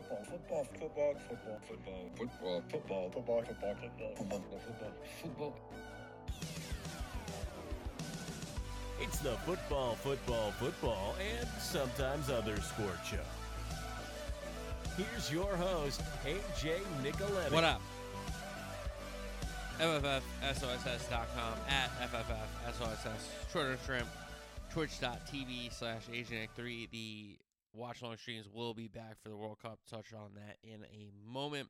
football, football, football, football, football, football, football, football, football, football, football, football, football. It's the football, football, football, and sometimes other sport show. Here's your host, AJ Nicoletti. What up? FFFSOSS.com at FFFSOSS. Shorter shrimp. Twitch.tv slash AJNick3. The watch long streams will be back for the World Cup. Touch on that in a moment.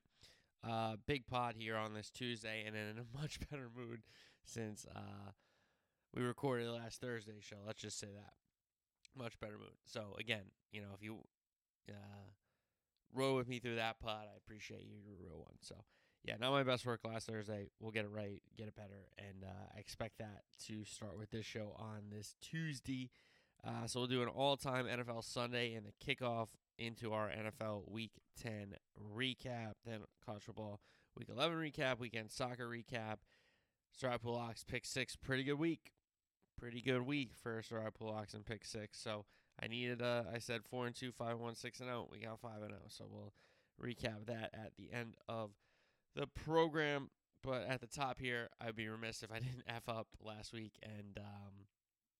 Uh, big pod here on this Tuesday, and in a much better mood since uh, we recorded last Thursday show. Let's just say that. Much better mood. So, again, you know, if you uh, with me through that pod, I appreciate you. You're a real one. So, yeah, not my best work last Thursday. We'll get it right, get it better, and uh, I expect that to start with this show on this Tuesday. Uh, so we'll do an all-time NFL Sunday and the kickoff into our NFL Week 10 recap, then college football Week 11 recap, weekend soccer recap. Sarai Pulak's pick six, pretty good week, pretty good week for Sarai Pulak's and pick six. So I needed, uh, I said four and two, five one, six and zero. We got five and zero, so we'll recap that at the end of the program. But at the top here, I'd be remiss if I didn't f up last week and um,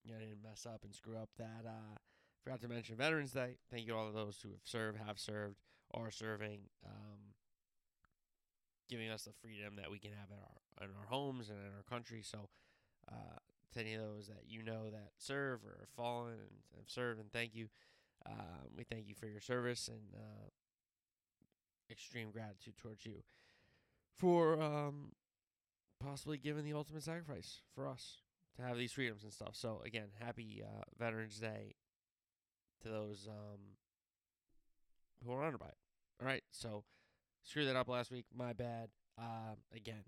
you know, I didn't mess up and screw up that. Uh, forgot to mention Veterans Day. Thank you all of those who have served, have served, are serving, um, giving us the freedom that we can have in our in our homes and in our country. So, uh, to any of those that you know that serve or have fallen and have served, and thank you. Um, we thank you for your service and uh, extreme gratitude towards you for um, possibly giving the ultimate sacrifice for us to have these freedoms and stuff. So again, happy uh, Veterans Day to those um, who are honored by it. All right, so screw that up last week. My bad. Um, again,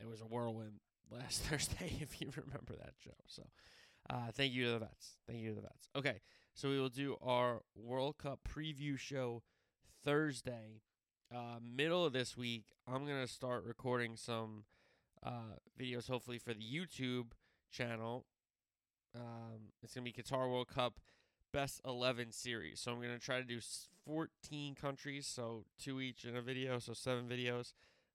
it was a whirlwind last Thursday, if you remember that show. So uh, thank you to the vets. Thank you to the vets. Okay, so we will do our World Cup preview show Thursday. Uh, middle of this week, I'm gonna start recording some uh, videos, hopefully for the YouTube channel. Um, it's gonna be Qatar World Cup Best 11 series. So I'm gonna try to do 14 countries, so two each in a video, so seven videos.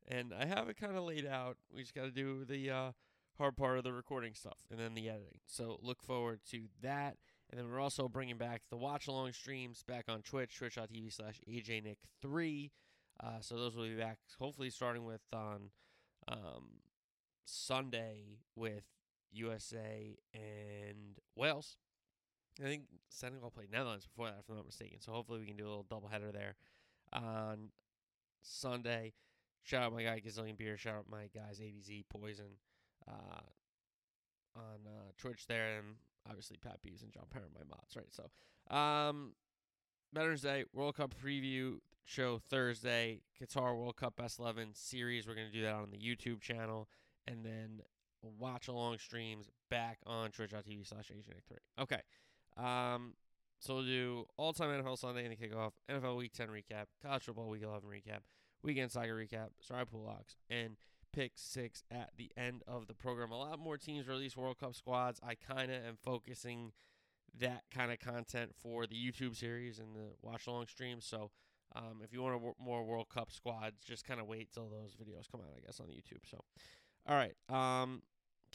And I have it kind of laid out. We just got to do the uh, hard part of the recording stuff and then the editing. So look forward to that. And then we're also bringing back the watch along streams back on Twitch, twitch.tv slash AJNick3. Uh, so those will be back hopefully starting with on um, Sunday with USA and Wales. I think Senegal played Netherlands before that, if I'm not mistaken. So hopefully we can do a little doubleheader there on Sunday. Shout out my guy Gazillion Beer. Shout out my guys ABZ Poison uh, on uh, Twitch there, and obviously Pat Beaves and John Parent, my mods, right? So, um, Veterans Day World Cup preview show Thursday. Qatar World Cup Best 11 series. We're gonna do that on the YouTube channel, and then watch along streams back on twitch.tv slash AJNick3. Okay. Um, so we'll do all time NFL Sunday in the kickoff, NFL Week 10 recap, college football Week 11 recap, weekend soccer recap, sorry, pool locks, and pick six at the end of the program. A lot more teams release World Cup squads. I kind of am focusing that kind of content for the YouTube series and the watch along streams. So um, if you want more World Cup squads, just kind of wait till those videos come out, I guess, on YouTube. So, all right. Um,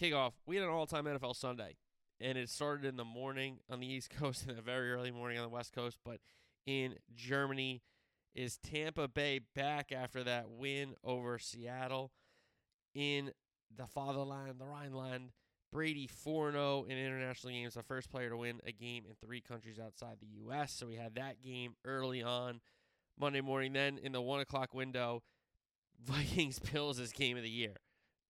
kickoff. We had an all time NFL Sunday, and it started in the morning on the East Coast and a very early morning on the West Coast. But in Germany, is Tampa Bay back after that win over Seattle in the fatherland, the Rhineland? Brady 4 0 in international games, the first player to win a game in three countries outside the U.S. So we had that game early on Monday morning. Then in the 1 o'clock window, Vikings Bills is game of the year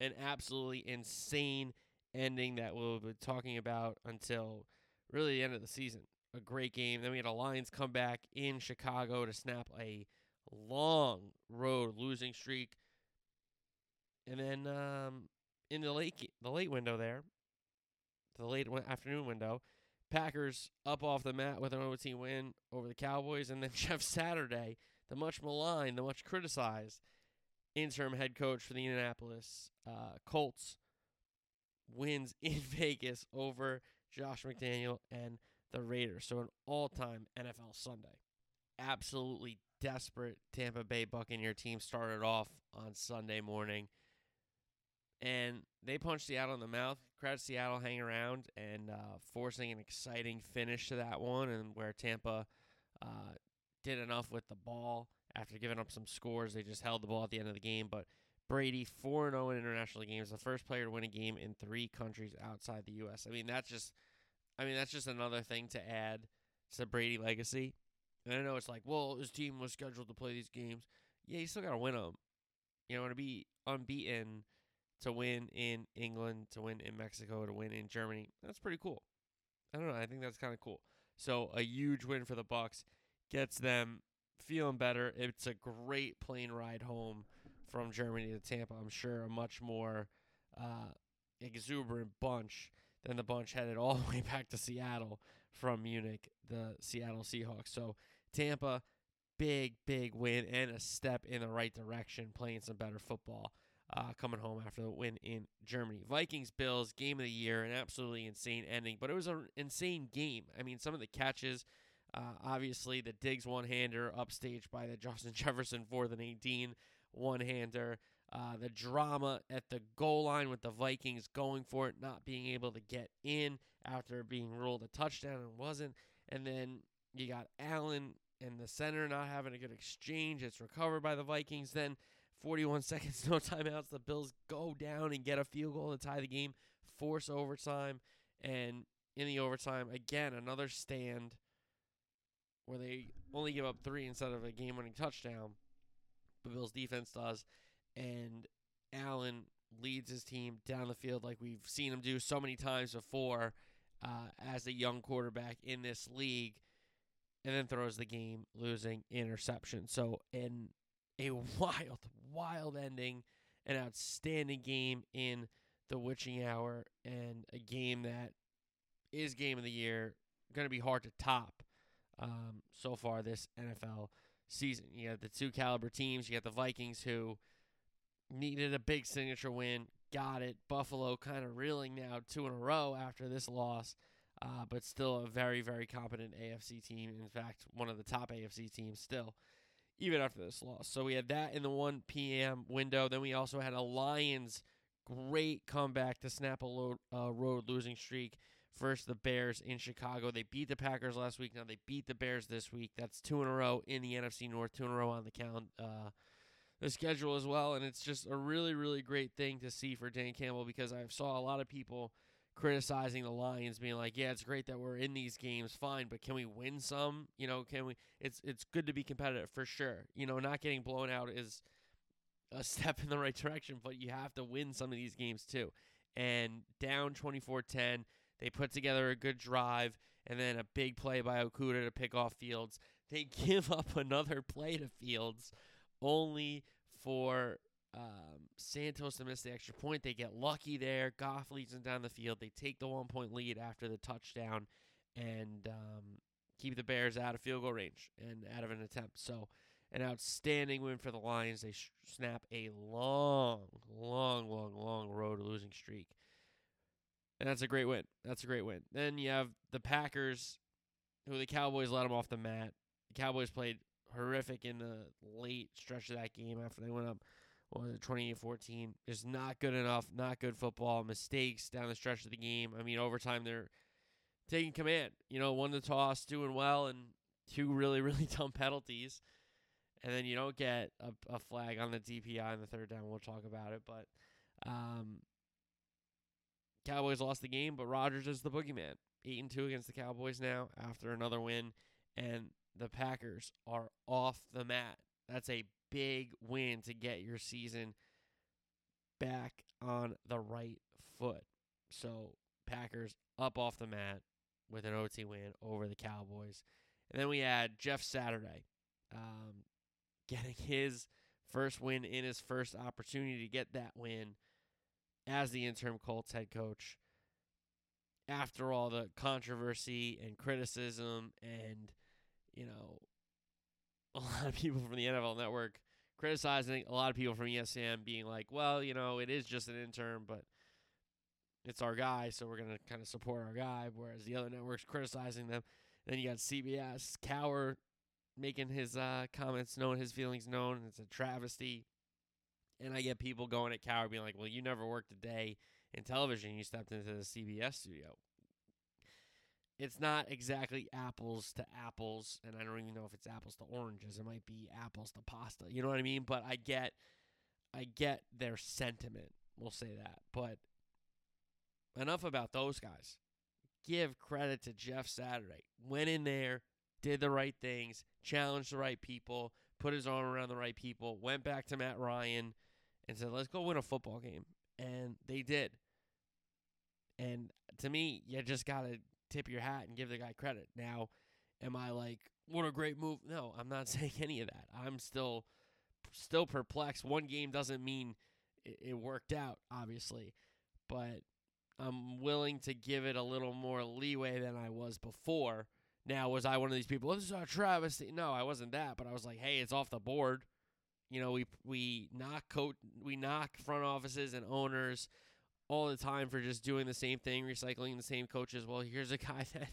an absolutely insane ending that we'll be talking about until really the end of the season. A great game. Then we had a Lions come back in Chicago to snap a long road losing streak. And then um, in the late the late window there, the late afternoon window, Packers up off the mat with an OT win over the Cowboys, and then Jeff Saturday, the much maligned, the much criticized interim head coach for the Indianapolis uh, Colts, wins in Vegas over Josh McDaniel and the Raiders. So an all-time NFL Sunday. absolutely desperate Tampa Bay Buccaneer team started off on Sunday morning. And they punched Seattle in the mouth. Credit Seattle hanging around and uh, forcing an exciting finish to that one, and where Tampa uh, did enough with the ball after giving up some scores. They just held the ball at the end of the game. But Brady, 4 0 in international games, the first player to win a game in three countries outside the U.S. I mean, that's just. I mean, that's just another thing to add to the Brady legacy. And I know it's like, well, his team was scheduled to play these games. Yeah, you still got to win them. You know, to be unbeaten, to win in England, to win in Mexico, to win in Germany, that's pretty cool. I don't know. I think that's kind of cool. So a huge win for the Bucks gets them feeling better. It's a great plane ride home from Germany to Tampa. I'm sure a much more uh, exuberant bunch than the bunch headed all the way back to Seattle from Munich, the Seattle Seahawks. So Tampa, big, big win and a step in the right direction, playing some better football. Uh, coming home after the win in Germany. Vikings Bills game of the year, an absolutely insane ending, but it was an insane game. I mean, some of the catches, uh, obviously the Diggs one hander upstaged by the Justin Jefferson fourth and 18 one hander. Uh, the drama at the goal line with the Vikings going for it, not being able to get in after being ruled a touchdown and wasn't. And then you got Allen and the center not having a good exchange. It's recovered by the Vikings. Then 41 seconds, no timeouts. The Bills go down and get a field goal to tie the game, force overtime. And in the overtime, again, another stand where they only give up three instead of a game winning touchdown. The Bills defense does and Allen leads his team down the field like we've seen him do so many times before uh, as a young quarterback in this league, and then throws the game losing interception. So, in a wild, wild ending, an outstanding game in the witching hour, and a game that is game of the year. Going to be hard to top um, so far this NFL season. You got the two caliber teams. You got the Vikings who needed a big signature win, got it. Buffalo kind of reeling now two in a row after this loss, uh, but still a very, very competent AFC team. In fact, one of the top AFC teams still, even after this loss. So we had that in the 1 p.m. window. Then we also had a Lions great comeback to snap a load, uh, road losing streak. First, the Bears in Chicago. They beat the Packers last week. Now they beat the Bears this week. That's two in a row in the NFC North, two in a row on the count. Uh, the schedule as well, and it's just a really, really great thing to see for Dan Campbell because I saw a lot of people criticizing the Lions, being like, "Yeah, it's great that we're in these games, fine, but can we win some? You know, can we? It's it's good to be competitive for sure. You know, not getting blown out is a step in the right direction, but you have to win some of these games too. And down 24-10, they put together a good drive and then a big play by Okudah to pick off Fields. They give up another play to Fields only for um, Santos to miss the extra point. They get lucky there. Goff leads them down the field. They take the one point lead after the touchdown and um, keep the Bears out of field goal range and out of an attempt. So, an outstanding win for the Lions. They snap a long, long, long, long road losing streak. And that's a great win. That's a great win. Then you have the Packers, who the Cowboys let them off the mat. The Cowboys played horrific in the late stretch of that game after they went up what was it 28-14 just not good enough not good football mistakes down the stretch of the game i mean overtime they're taking command you know won the toss doing well and two really really dumb penalties and then you don't get a, a flag on the dpi in the third down we'll talk about it but um cowboys lost the game but rodgers is the boogeyman 8 and 2 against the cowboys now after another win and the Packers are off the mat. That's a big win to get your season back on the right foot. So, Packers up off the mat with an OT win over the Cowboys. And then we had Jeff Saturday um, getting his first win in his first opportunity to get that win as the interim Colts head coach. After all the controversy and criticism and you know, a lot of people from the NFL Network criticizing, a lot of people from ESPN being like, well, you know, it is just an intern, but it's our guy, so we're to kind of support our guy, whereas the other networks criticizing them. Then you got CBS, Cowher making his uh, comments known, his feelings known. It's a travesty. And I get people going at Cowher being like, well, you never worked a day in television. You stepped into the CBS studio. It's not exactly apples to apples. And I don't even know if it's apples to oranges. It might be apples to pasta. You know what I mean? But I get, I get their sentiment. We'll say that. But enough about those guys. Give credit to Jeff Saturday. Went in there, did the right things, challenged the right people, put his arm around the right people, went back to Matt Ryan and said, let's go win a football game. And they did. And to me, you just got to tip your hat and give the guy credit. Now, am I like, what a great move? No, I'm not saying any of that. I'm still still perplexed. One game doesn't mean it, it worked out, obviously. But I'm willing to give it a little more leeway than I was before. Now, was I one of these people? Oh, this is a travesty. No, I wasn't that, but I was like, hey, it's off the board. You know, we we knock coach, we knock front offices and owners all the time for just doing the same thing, recycling the same coaches. Well, here's a guy that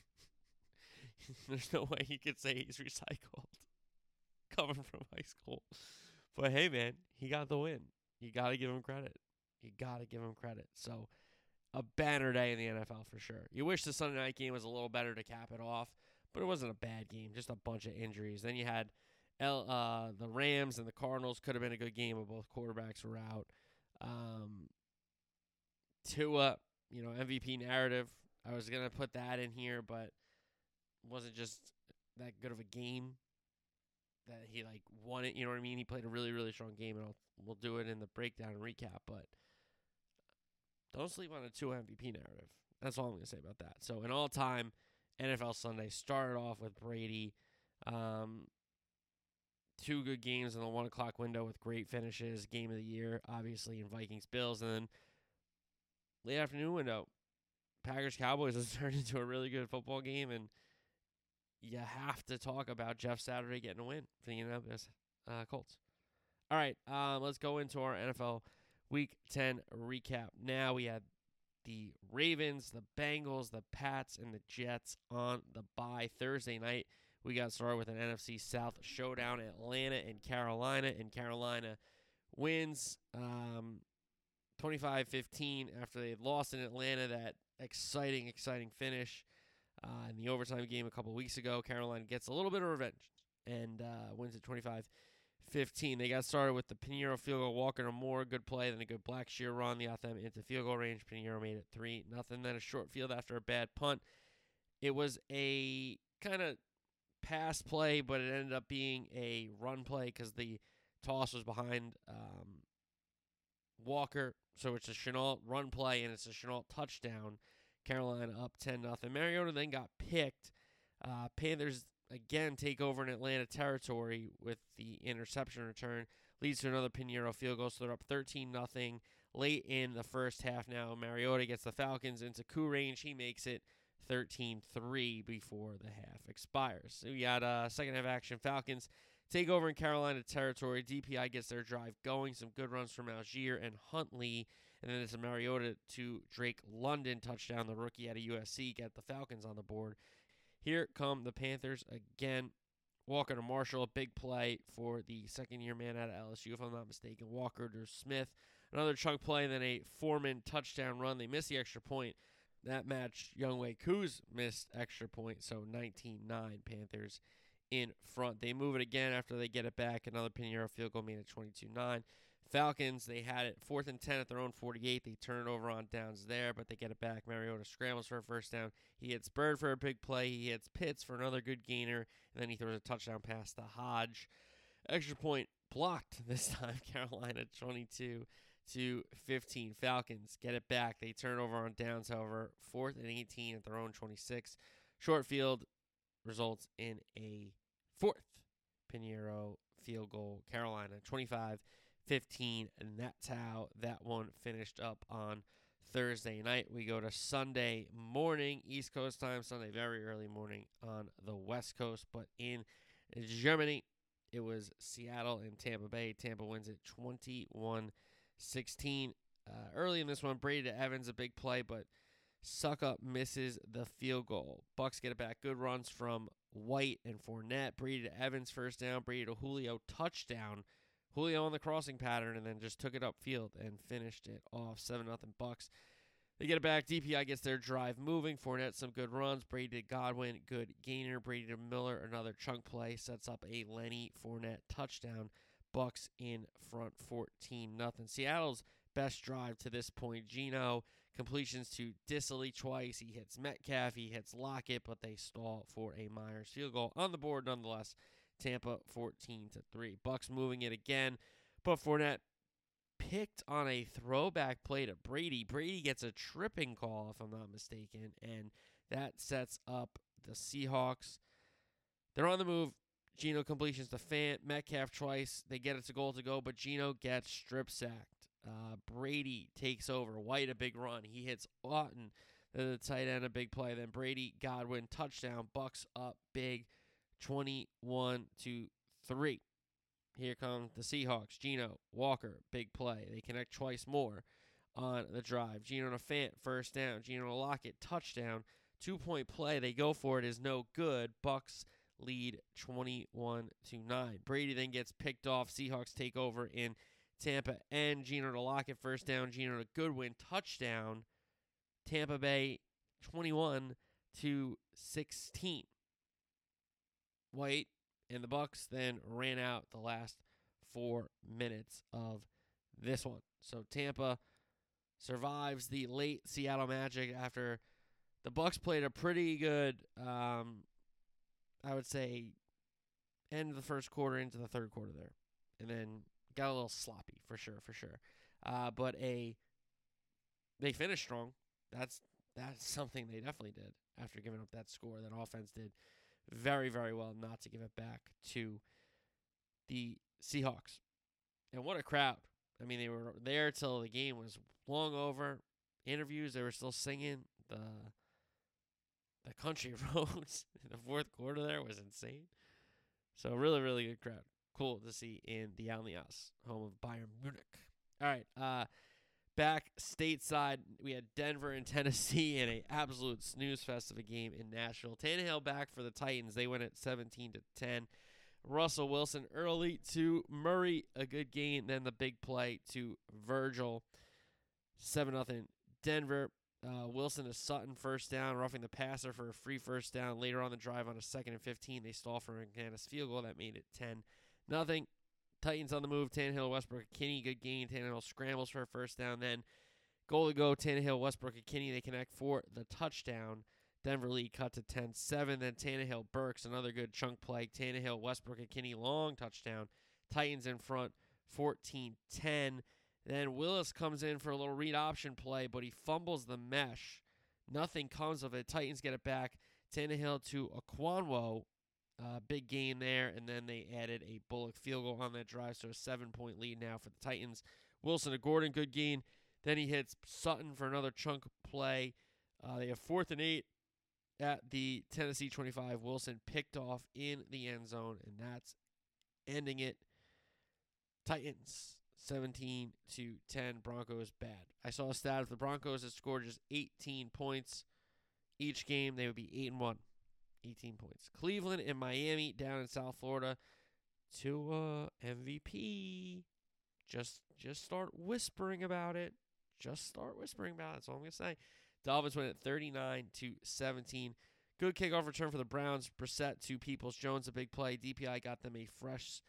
there's no way he could say he's recycled coming from high school. But hey, man, he got the win. You got to give him credit. You got to give him credit. So a banner day in the NFL for sure. You wish the Sunday night game was a little better to cap it off, but it wasn't a bad game. Just a bunch of injuries. Then you had L, uh, the Rams and the Cardinals. Could have been a good game, but both quarterbacks were out. Um, Tua, you know, MVP narrative. I was gonna put that in here, but wasn't just that good of a game that he like won it. You know what I mean? He played a really really strong game, and I'll, we'll do it in the breakdown and recap. But don't sleep on a Tua MVP narrative. That's all I'm gonna say about that. So an all time NFL Sunday started off with Brady. Um, two good games in the one o'clock window with great finishes. Game of the year, obviously, in Vikings Bills, and then late afternoon window, Packers Cowboys has turned into a really good football game, and you have to talk about Jeff Saturday getting a win for the Indianapolis uh, Colts. All right, um, let's go into our NFL Week 10 recap. Now we had the Ravens, the Bengals, the Pats, and the Jets on the bye Thursday night. We got started with an NFC South showdown in Atlanta and Carolina, and Carolina wins um, 25 15 after they had lost in Atlanta. That exciting, exciting finish uh, in the overtime game a couple weeks ago. Carolina gets a little bit of revenge and uh, wins at 25 15. They got started with the Pineiro field goal, Walker to Moore, good play, then a good Blackshear run. The them into field goal range. Pineiro made it 3 nothing. Then a short field after a bad punt. It was a kind of pass play, but it ended up being a run play because the toss was behind um, Walker. So it's a Shenault run play and it's a Shenault touchdown. Carolina up 10 nothing. Mariota then got picked. Uh, Panthers again take over in Atlanta territory with the interception return. Leads to another Pineiro field goal, so they're up 13 nothing late in the first half now. Mariota gets the Falcons into Koo range. He makes it 13 3 before the half expires. So we got uh, second half action. Falcons take over in Carolina territory. DPI gets their drive going. Some good runs from Allgeier and Huntley. And then it's a Mariota to Drake London touchdown. The rookie out of USC get the Falcons on the board. Here come the Panthers again. Walker to Marshall, a big play for the second year man out of LSU, if I'm not mistaken. Walker to Smith, another chunk play, and then a Foreman touchdown run. They miss the extra point. That matched Younghoe Koo's missed extra point, so 19 9 Panthers in front. They move it again after they get it back. Another Pineiro field goal made it 22 9. Falcons, they had it fourth and 10 at their own 48. They turn it over on downs there, but they get it back. Mariota scrambles for a first down. He hits Byrd for a big play. He hits Pitts for another good gainer, and then he throws a touchdown pass to Hodge. Extra point blocked this time. Carolina 22 to 15. Falcons get it back. They turn over on downs, however, fourth and 18 at their own 26. Short field results in a fourth Pineiro field goal. Carolina 25 15, and that's how that one finished up on Thursday night. We go to Sunday morning, East Coast time, Sunday very early morning on the West Coast, but in Germany, it was Seattle and Tampa Bay. Tampa wins it 21 16. Uh, early in this one, Brady to Evans, a big play, but Succop misses the field goal. Bucks get it back. Good runs from White and Fournette. Brady to Evans first down. Brady to Julio touchdown. Julio on the crossing pattern and then just took it upfield and finished it off. Seven nothing Bucks. They get it back. DPI gets their drive moving. Fournette some good runs. Brady to Godwin, good gainer. Brady to Miller, another chunk play sets up a Lenny Fournette touchdown. Bucks in front, fourteen nothing. Seattle's best drive to this point. Geno completions to Dissly twice. He hits Metcalf. He hits Lockett, but they stall for a Myers field goal on the board nonetheless. Tampa 14 to 3. Bucks moving it again, but Fournette picked on a throwback play to Brady. Brady gets a tripping call, if I'm not mistaken, and that sets up the Seahawks. They're on the move. Geno completions to Fant, Metcalf twice. They get it to goal to go, but Geno gets strip sacked. Uh, Brady takes over. White a big run. He hits Lawton, the tight end a big play. Then Brady, Godwin touchdown. Bucks up big, twenty-one to three. Here come the Seahawks. Geno, Walker, big play. They connect twice more on the drive. Geno to Fant, first down. Geno to Lockett, touchdown. Two point play. They go for it. Is no good. Bucks lead 21 to 9. Brady then gets picked off. Seahawks take over in Tampa and Geno to lock Lockett, first down. Geno to Goodwin, touchdown. Tampa Bay 21 to 16. White and the Bucks then ran out the last four minutes of this one. So Tampa survives the late Seattle Magic after the Bucks played a pretty good, um, I would say, end of the first quarter into the third quarter there, and then got a little sloppy for sure, for sure. Uh, but a they finished strong. That's that's something they definitely did after giving up that score. That offense did very, very well not to give it back to the Seahawks. And what a crowd. I mean, they were there till the game was long over. Interviews, they were still singing. The the country roads in the fourth quarter there was insane. So really, really good crowd. Cool to see in the Allianz, home of Bayern Munich. All right, uh, back stateside, we had Denver and Tennessee in a absolute snooze fest of a game in Nashville. Tannehill back for the Titans. They went at 17 to 10. Russell Wilson early to Murray, a good game. Then the big play to Virgil, seven nothing. Denver. Uh, Wilson to Sutton first down, roughing the passer for a free first down. Later on the drive on a second and 15, they stall for McManus field goal that made it 10 nothing. Titans on the move. Tannehill, Westbrook-Ikhine, good gain. Tannehill scrambles for a first down. Then goal to go. Tannehill, Westbrook-Ikhine. They connect for the touchdown. Denver lead cut to 10 7. Then Tannehill, Burks, another good chunk play. Tannehill, Westbrook-Ikhine, long touchdown. Titans in front 14 10. Then Willis comes in for a little read option play, but he fumbles the mesh. Nothing comes of it. Titans get it back. Tannehill to Okonkwo. Uh, big gain there, and then they added a Bullock field goal on that drive, so a seven-point lead now for the Titans. Wilson to Gordon, good gain. Then he hits Sutton for another chunk play. Uh, they have fourth and eight at the Tennessee 25. Wilson picked off in the end zone, and that's ending it. Titans 17 to 10. Broncos bad. I saw a stat if the Broncos had scored just 18 points each game, they would be 8 and 1. 18 points. Cleveland and Miami down in South Florida. Tua uh, MVP. Just just start whispering about it. Just start whispering about it. That's all I'm gonna say. Dolphins win at 39 to 17. Good kickoff return for the Browns. Brissett to Peoples Jones, a big play. DPI got them a fresh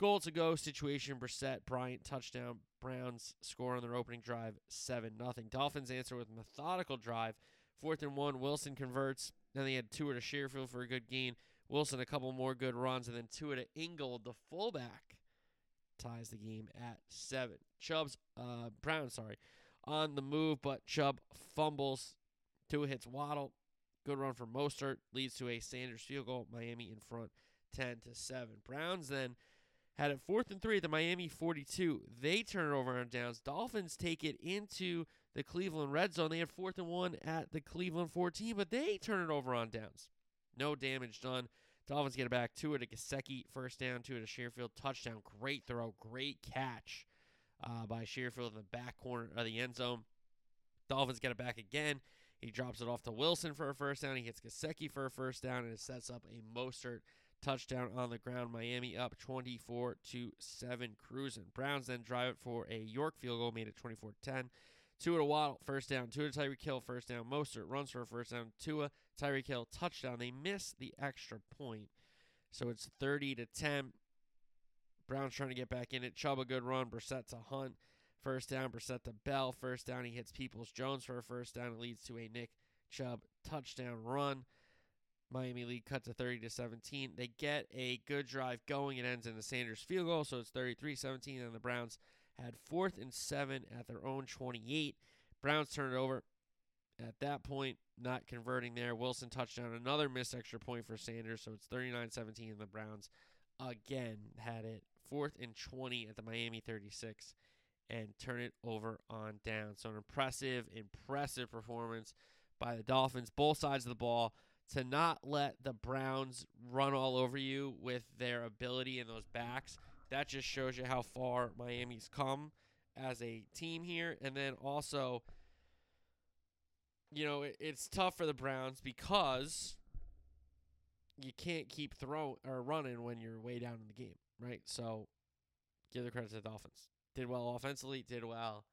goal to go situation. Brissett, Bryant, touchdown. Browns score on their opening drive, 7 nothing. Dolphins answer with methodical drive. Fourth and one, Wilson converts. Then they had Tua to Sherfield for a good gain. Wilson a couple more good runs, and then Tua to Ingold, the fullback, ties the game at seven. Chubb's uh, Brown, sorry, on the move, but Chubb fumbles. Tua hits Waddle. Good run for Mostert leads to a Sanders field goal. Miami in front, ten to seven. Browns then had it fourth and three at the Miami 42. They turn it over on downs. Dolphins take it into the Cleveland red zone. They had fourth and one at the Cleveland 14, but they turn it over on downs. No damage done. Dolphins get it back. Tua to Gesicki, first down. Tua to Sherfield, touchdown. Great throw, great catch uh, by Sherfield in the back corner of the end zone. Dolphins get it back again. He drops it off to Wilson for a first down. He hits Gesicki for a first down, and it sets up a Mostert touchdown on the ground. Miami up 24 to 7, cruising. Browns then drive it for a York field goal, made it 24 10. Tua to Waddle, first down. Tua to Tyreek Hill, first down. Mostert runs for a first down. Tua, Tyreek Hill, touchdown. They miss the extra point. So it's 30 to 10. Browns trying to get back in it. Chubb a good run. Brissett to Hunt. First down. Brissett to Bell. First down. He hits Peoples Jones for a first down. It leads to a Nick Chubb touchdown run. Miami lead cut to 30 to 17. They get a good drive going. It ends in the Sanders field goal, so it's 33 17. And the Browns had fourth and seven at their own 28. Browns turn it over. At that point, not converting there. Wilson touchdown, another missed extra point for Sanders, so it's 39 17. And the Browns again had it fourth and 20 at the Miami 36 and turn it over on down. So, an impressive, impressive performance by the Dolphins, both sides of the ball to not let the Browns run all over you with their ability and those backs. That just shows you how far Miami's come as a team here. And then also, you know, it, it's tough for the Browns because you can't keep throwing or running when you're way down in the game, right? So give the credit to the Dolphins. Did well offensively, did well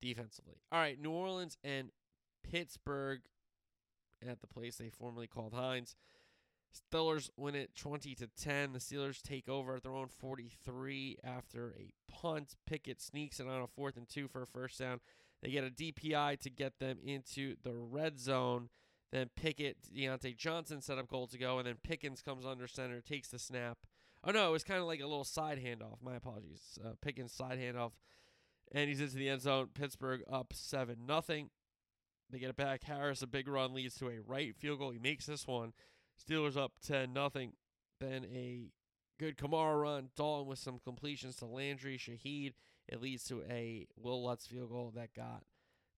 defensively. All right, New Orleans and Pittsburgh at the place they formerly called Heinz. Steelers win it 20 to 10. The Steelers take over at their own 43 after a punt. Pickett sneaks it on a fourth and two for a first down. They get a DPI to get them into the red zone. Then Pickett, Diontae Johnson set up goal to go, and then Pickens comes under center, takes the snap. Oh no, it was kind of like a little side handoff. My apologies. Uh, Pickens side handoff, and he's into the end zone. Pittsburgh up seven nothing. They get it back. Harris, a big run leads to a Wright field goal. He makes this one. Steelers up 10 nothing. Then a good Kamara run. Dalton with some completions to Landry, Shaheed. It leads to a Will Lutz field goal that got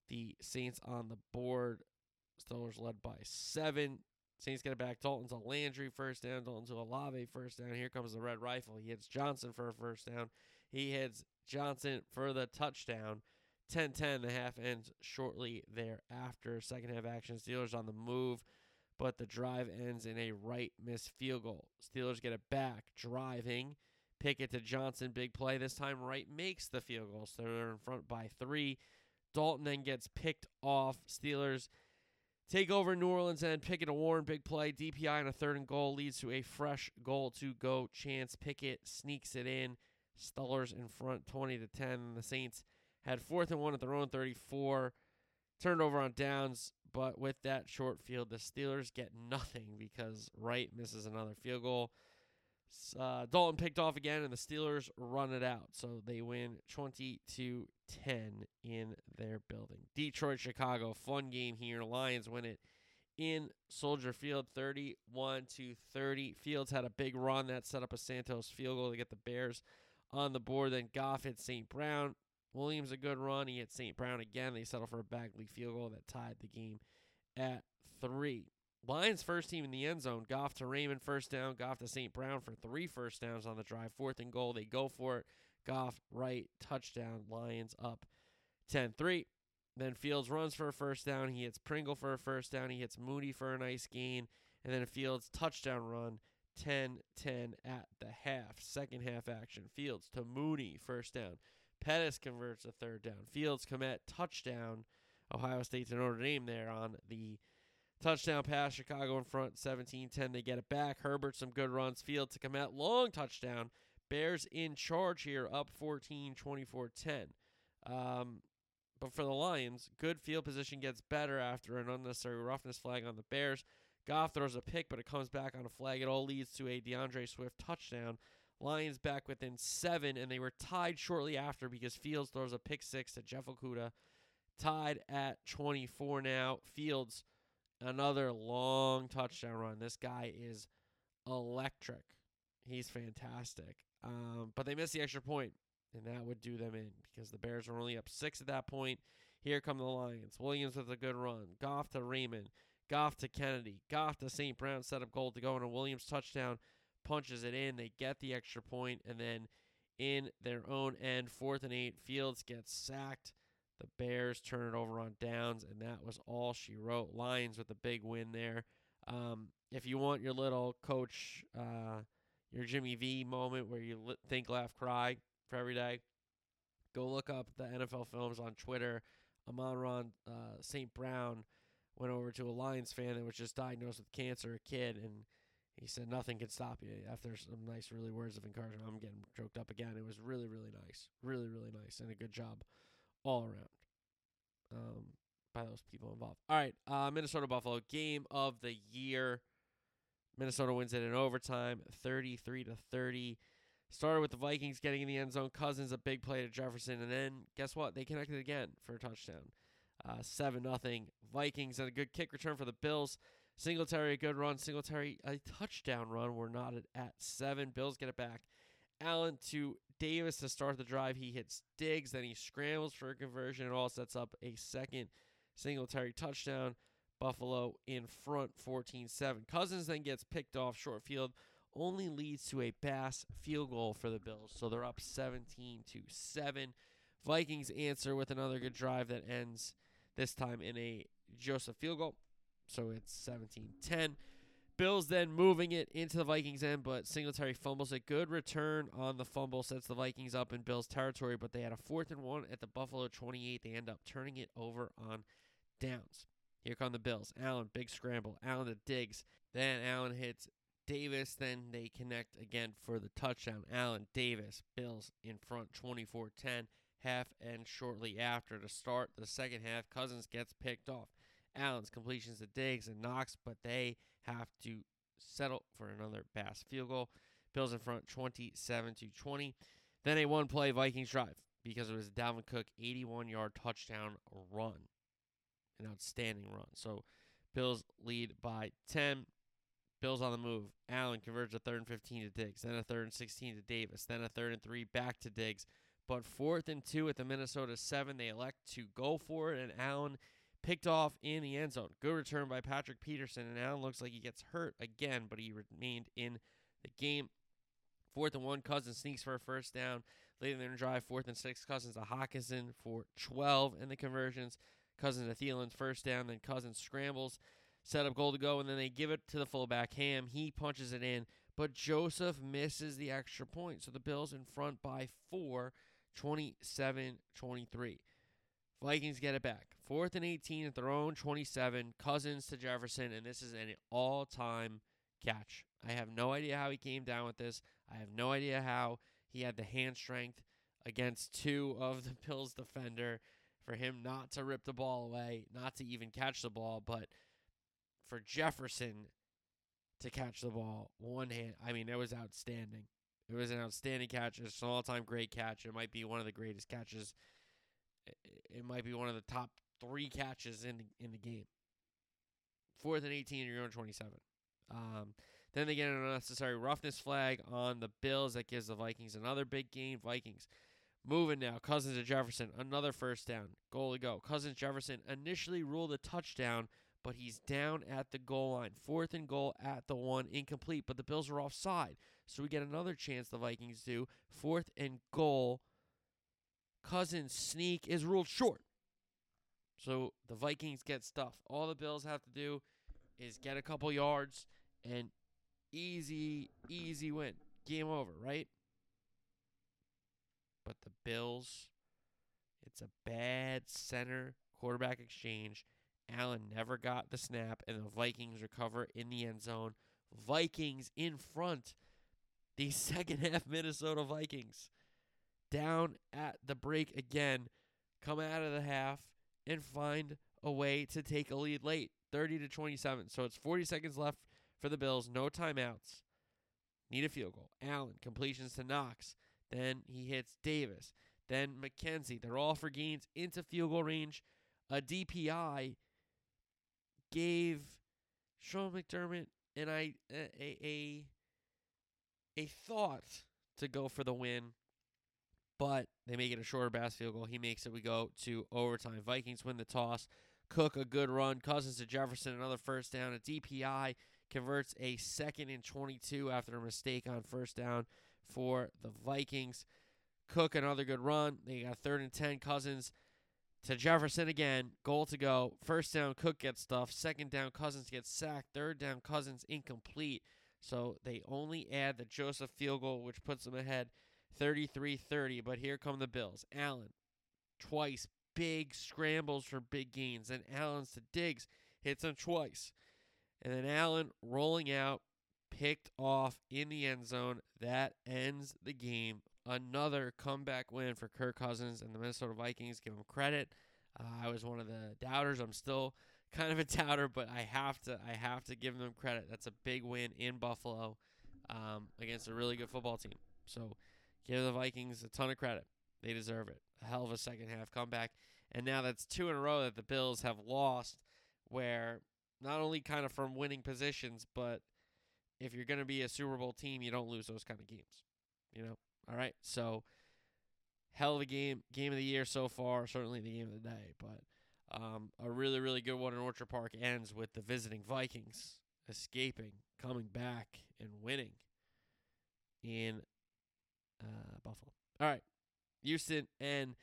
the Saints on the board. Steelers led by seven. Saints get it back. Dalton to Landry first down. Dalton to Olave first down. Here comes the red rifle. He hits Johnson for a first down. He hits Johnson for the touchdown. 10 10. The half ends shortly thereafter. Second half action. Steelers on the move, but the drive ends in a Wright miss field goal. Steelers get it back. Driving. Pickett to Johnson. Big play. This time, Wright makes the field goal. So they're in front by three. Dalton then gets picked off. Steelers take over New Orleans and Pickett a Warren. Big play. DPI on a third and goal leads to a fresh goal to go. Chance Pickett sneaks it in. Steelers in front 20 to 10. The Saints had fourth and one at their own 34. Turned over on downs, but with that short field, the Steelers get nothing because Wright misses another field goal. Uh, Dalton picked off again, and the Steelers run it out. So they win 20 to 10 in their building. Detroit, Chicago, fun game here. Lions win it in Soldier Field 31 to 30. Fields had a big run that set up a Santos field goal to get the Bears on the board. Then Goff hit St. Brown. Williams a good run. He hit St. Brown again. They settle for a Badgley field goal that tied the game at three. Lions first team in the end zone. Goff to Raymond first down. Goff to St. Brown for three first downs on the drive. Fourth and goal. They go for it. Goff Wright touchdown. Lions up 10-3. Then Fields runs for a first down. He hits Pringle for a first down. He hits Mooney for a nice gain. And then Fields touchdown run 10 10 at the half. Second half action. Fields to Mooney first down. Pettis converts a third down. Fields Kmet touchdown. Ohio State to Notre Dame there on the touchdown pass. Chicago in front 17 10. They get it back. Herbert, some good runs. Fields to Kmet. Long touchdown. Bears in charge here, up 14 24 10. Um, but for the Lions, good field position gets better after an unnecessary roughness flag on the Bears. Goff throws a pick, but it comes back on a flag. It all leads to a DeAndre Swift touchdown. Lions back within seven, and they were tied shortly after because Fields throws a pick six to Jeff Okudah. Tied at 24 now. Fields, another long touchdown run. This guy is electric. He's fantastic. Um, but they missed the extra point, and that would do them in because the Bears were only up six at that point. Here come the Lions. Williams with a good run. Goff to Raymond. Goff to Kennedy. Goff to St. Brown. Set up goal to go, and a Williams touchdown punches it in. They get the extra point, and then in their own end, fourth and eight, Fields gets sacked The Bears turn it over on downs, and that was all she wrote. Lions with a big win there. Um, if you want your little coach, uh, your Jimmy V moment where you think, laugh, cry for every day, go look up the NFL films on Twitter. Amon-Ra uh, St. Brown went over to a Lions fan that was just diagnosed with cancer, a kid, and he said nothing can stop you. After some nice, really words of encouragement, I'm getting choked up again. It was really, really nice, really, really nice, and a good job all around um, by those people involved. All right, uh, Minnesota Buffalo game of the year. Minnesota wins it in overtime, 33 to 30. Started with the Vikings getting in the end zone. Cousins a big play to Jefferson, and then guess what? They connected again for a touchdown. Uh, Seven nothing Vikings and a good kick return for the Bills. Singletary a good run. Singletary a touchdown run. We're not at, seven. Bills get it back. Allen to Davis to start the drive. He hits Diggs, then he scrambles for a conversion. It all sets up a second Singletary touchdown. Buffalo in front 14 7. Cousins then gets picked off short field, only leads to a Bass field goal for the Bills. So they're up 17 to 7. Vikings answer with another good drive that ends this time in a Joseph field goal. So it's 17 10. Bills then moving it into the Vikings end, but Singletary fumbles a good return on the fumble, sets the Vikings up in Bills territory, but they had a fourth and one at the Buffalo 28. They end up turning it over on downs. Here come the Bills. Allen, big scramble. Allen to Diggs. Then Allen hits Davis. Then they connect again for the touchdown. Allen, Davis, Bills in front 24 10. Half and shortly after to start the second half, Cousins gets picked off. Allen's completions to Diggs and Knox, but they have to settle for another Bass field goal. Bills in front 27 to 20. Then a one play Vikings drive because it was Dalvin Cook 81 yard touchdown run. An outstanding run. So Bills lead by 10. Bills on the move. Allen converts a third and 15 to Diggs, then a third and 16 to Davis, then a third and three back to Diggs. But fourth and two at the Minnesota seven, they elect to go for it, and Allen picked off in the end zone. Good return by Patrick Peterson, and Allen looks like he gets hurt again, but he remained in the game. Fourth and one, Cousins sneaks for a first down. Later in the drive, fourth and six, Cousins to Hockenson for 12 in the conversions. Cousins to Thielen, first down. Then Cousins scrambles, set up goal to go, and then they give it to the fullback, Ham. He punches it in, but Joseph misses the extra point. So the Bills in front by four, 27 23. Vikings get it back. Fourth and 18 at their own 27. Cousins to Jefferson, and this is an all time catch. I have no idea how he came down with this. I have no idea how he had the hand strength against two of the Bills defender for him not to rip the ball away, not to even catch the ball, but for Jefferson to catch the ball one hand. I mean, it was outstanding. It was an outstanding catch. It's an all-time great catch. It might be one of the greatest catches. It might be one of the top three catches in the, in the game. Fourth and 18, you're on 27. Um, then they get an unnecessary roughness flag on the Bills that gives the Vikings another big game. Vikings moving now. Cousins to Jefferson, another first down. Goal to go. Cousins Jefferson initially ruled a touchdown, but he's down at the goal line. Fourth and goal at the one, incomplete, but the Bills are offside. So we get another chance the Vikings do. Fourth and goal. Cousins sneak is ruled short. So the Vikings get stuff. All the Bills have to do is get a couple yards and easy, easy win. Game over, right? But the Bills, it's a bad center quarterback exchange. Allen never got the snap, and the Vikings recover in the end zone. Vikings in front. The second half Minnesota Vikings down at the break again, come out of the half and find a way to take a lead late, 30 to 27. So it's 40 seconds left for the Bills, no timeouts. Need a field goal. Allen completions to Knox. Then he hits Davis. Then McKenzie. They're all for gains into field goal range. A DPI gave Sean McDermott and I a a, a thought to go for the win, but they make it a shorter Bass field goal. He makes it. We go to overtime. Vikings win the toss. Cook a good run. Cousins to Jefferson another first down. A DPI converts a second and 22 after a mistake on first down for the Vikings. Cook another good run. They got third and 10. Cousins to Jefferson again. Goal to go. First down, Cook gets stuffed. Second down, Cousins gets sacked. Third down, Cousins incomplete. So they only add the Joseph field goal, which puts them ahead 33 30. But here come the Bills. Allen, twice, big scrambles for big gains. Then Allen's to Diggs, hits him twice. And then Allen rolling out, picked off in the end zone. That ends the game. Another comeback win for Kirk Cousins and the Minnesota Vikings. Give them credit. Uh, I was one of the doubters. I'm still kind of a doubter, but I have to I have to give them credit. That's a big win in Buffalo um, against a really good football team. So give the Vikings a ton of credit. They deserve it. A hell of a second half comeback. And now that's two in a row that the Bills have lost, where not only kind of from winning positions, but if you're going to be a Super Bowl team, you don't lose those kind of games. You know? All right. So, hell of a game, game of the year so far. Certainly the game of the day, but um, a really, really good one in Orchard Park ends with the visiting Vikings escaping, coming back, and winning in uh, Buffalo. All right. Houston and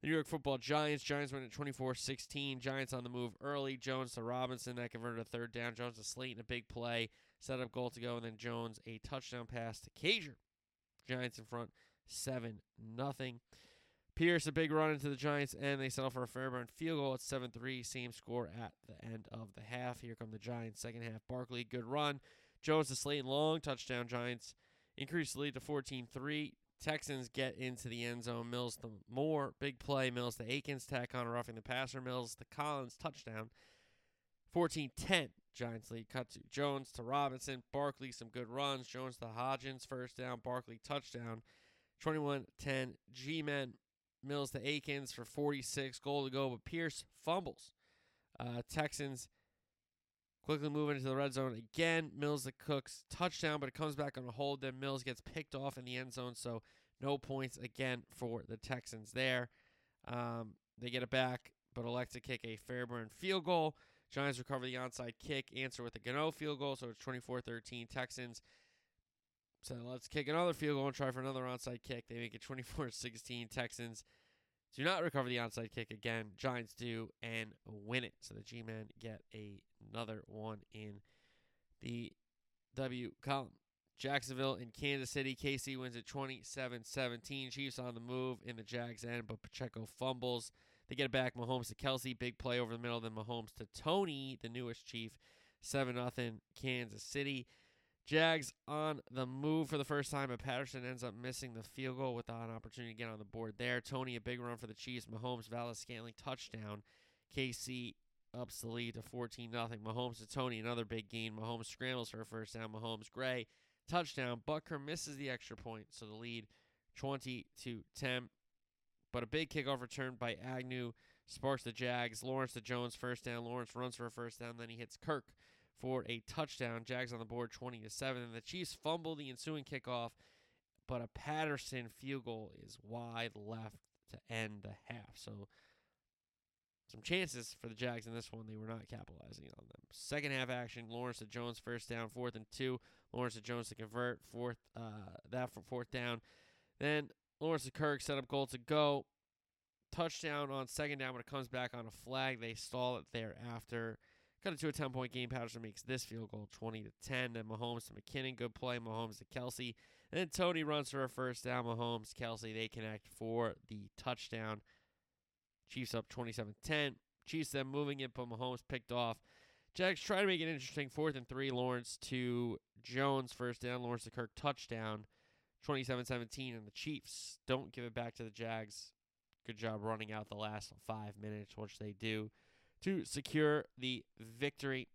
the New York Football Giants. Giants win at 24-16. Giants on the move early. Jones to Robinson. That converted a third down. Jones to Slayton. A big play. Set up goal to go. And then Jones a touchdown pass to Cager. Giants in front 7 nothing. Pierce a big run into the Giants, and they settle for a Fairbairn field goal at 7 3. Same score at the end of the half. Here come the Giants, second half. Barkley, good run. Jones to Slayton, long touchdown. Giants increase the lead to 14 3. Texans get into the end zone. Mills the Moore, big play. Mills to Akins, tack on roughing the passer. Mills to Collins, touchdown. 14 10. Giants lead. Cut to Jones to Robinson. Barkley, some good runs. Jones to Hodgins, first down. Barkley, touchdown. 21 10. G Men. Mills to Akins for 46. Goal to go, but Pierce fumbles. Uh, Texans quickly moving into the red zone again. Mills the Cooks touchdown, but it comes back on a hold. Then Mills gets picked off in the end zone, so no points again for the Texans there. Um, they get it back, but elect to kick a Fairbairn field goal. Giants recover the onside kick, answer with a Gano field goal, so it's 24 13 Texans. So let's kick another field goal and try for another onside kick. They make it 24 16. Texans do not recover the onside kick again. Giants do and win it. So the G Men get a, another one in the W column. Jacksonville and Kansas City. KC wins at 27 17. Chiefs on the move in the Jags end, but Pacheco fumbles. They get it back. Mahomes to Kelce. Big play over the middle. Then Mahomes to Toney, the newest Chief. 7 0 Kansas City. Jags on the move for the first time, but Patterson ends up missing the field goal without an opportunity to get on the board there. Toney, a big run for the Chiefs. Mahomes, Valdes-Scantling, touchdown. KC ups the lead to 14 0. Mahomes to Toney, another big gain. Mahomes scrambles for a first down. Mahomes, Gray, touchdown. Butker misses the extra point, so the lead 20 to 10. But a big kickoff return by Agnew sparks the Jags. Lawrence to Jones, first down. Lawrence runs for a first down, then he hits Kirk for a touchdown. Jags on the board 20 to 7. And the Chiefs fumble the ensuing kickoff, but a Patterson field goal is wide left to end the half. So some chances for the Jags in this one. They were not capitalizing on them. Second half action, Lawrence to Jones first down, fourth and two. Lawrence to Jones to convert, fourth uh, that for fourth down. Then Lawrence to Kirk set up goal to go. Touchdown on second down, but it comes back on a flag. They stall it thereafter. Cut it to a 10 point game. Patterson makes this field goal 20 to 10. Then Mahomes to McKinnon. Good play. Mahomes to Kelce. And then Toney runs for a first down. Mahomes, Kelce, they connect for the touchdown. Chiefs up 27 10. Chiefs then moving it, but Mahomes picked off. Jags try to make it interesting. Fourth and three. Lawrence to Jones, first down. Lawrence to Kirk, touchdown. 27 17. And the Chiefs don't give it back to the Jags. Good job running out the last five minutes, which they do to secure the victory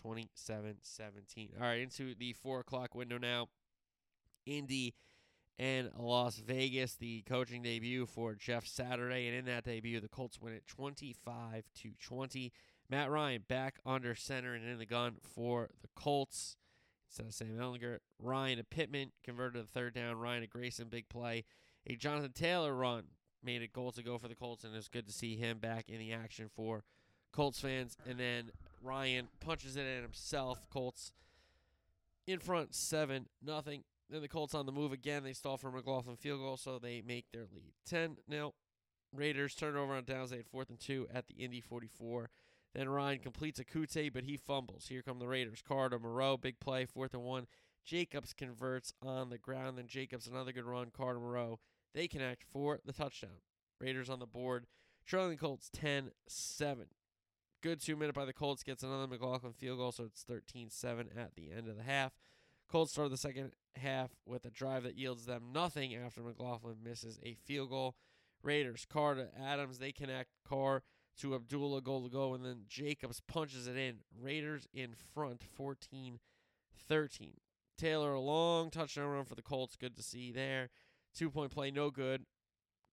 27 17. All right, into the four o'clock window now. Indy and Las Vegas, the coaching debut for Jeff Saturday. And in that debut, the Colts win it 25 to 20. Matt Ryan back under center and in the gun for the Colts instead of Sam Ehlinger, Ryan to Pittman converted to third down. Ryan to Grayson, big play. A Jonathan Taylor run made it goal to go for the Colts, and it was good to see him back in the action for Colts fans. And then Ryan punches it in himself. Colts in front, seven nothing. Then the Colts on the move again. They stall for McLaughlin field goal, so they make their lead ten. Now, Raiders turn over on downs. They had fourth and two at the Indy 44. Then Ryan completes a Kute, but he fumbles. Here come the Raiders. Carr to Moreau, big play, fourth and one. Jacobs converts on the ground. Then Jacobs, another good run. Carr to Moreau. They connect for the touchdown. Raiders on the board. Trailing Colts 10 7. Good two minute by the Colts. Gets another McLaughlin field goal, so it's 13 7 at the end of the half. Colts start the second half with a drive that yields them nothing after McLaughlin misses a field goal. Raiders, Carr to Adams. They connect. Carr to Abdullah, goal to go, and then Jacobs punches it in. Raiders in front 14 13. Taylor, a long touchdown run for the Colts. Good to see there. Two point play, no good.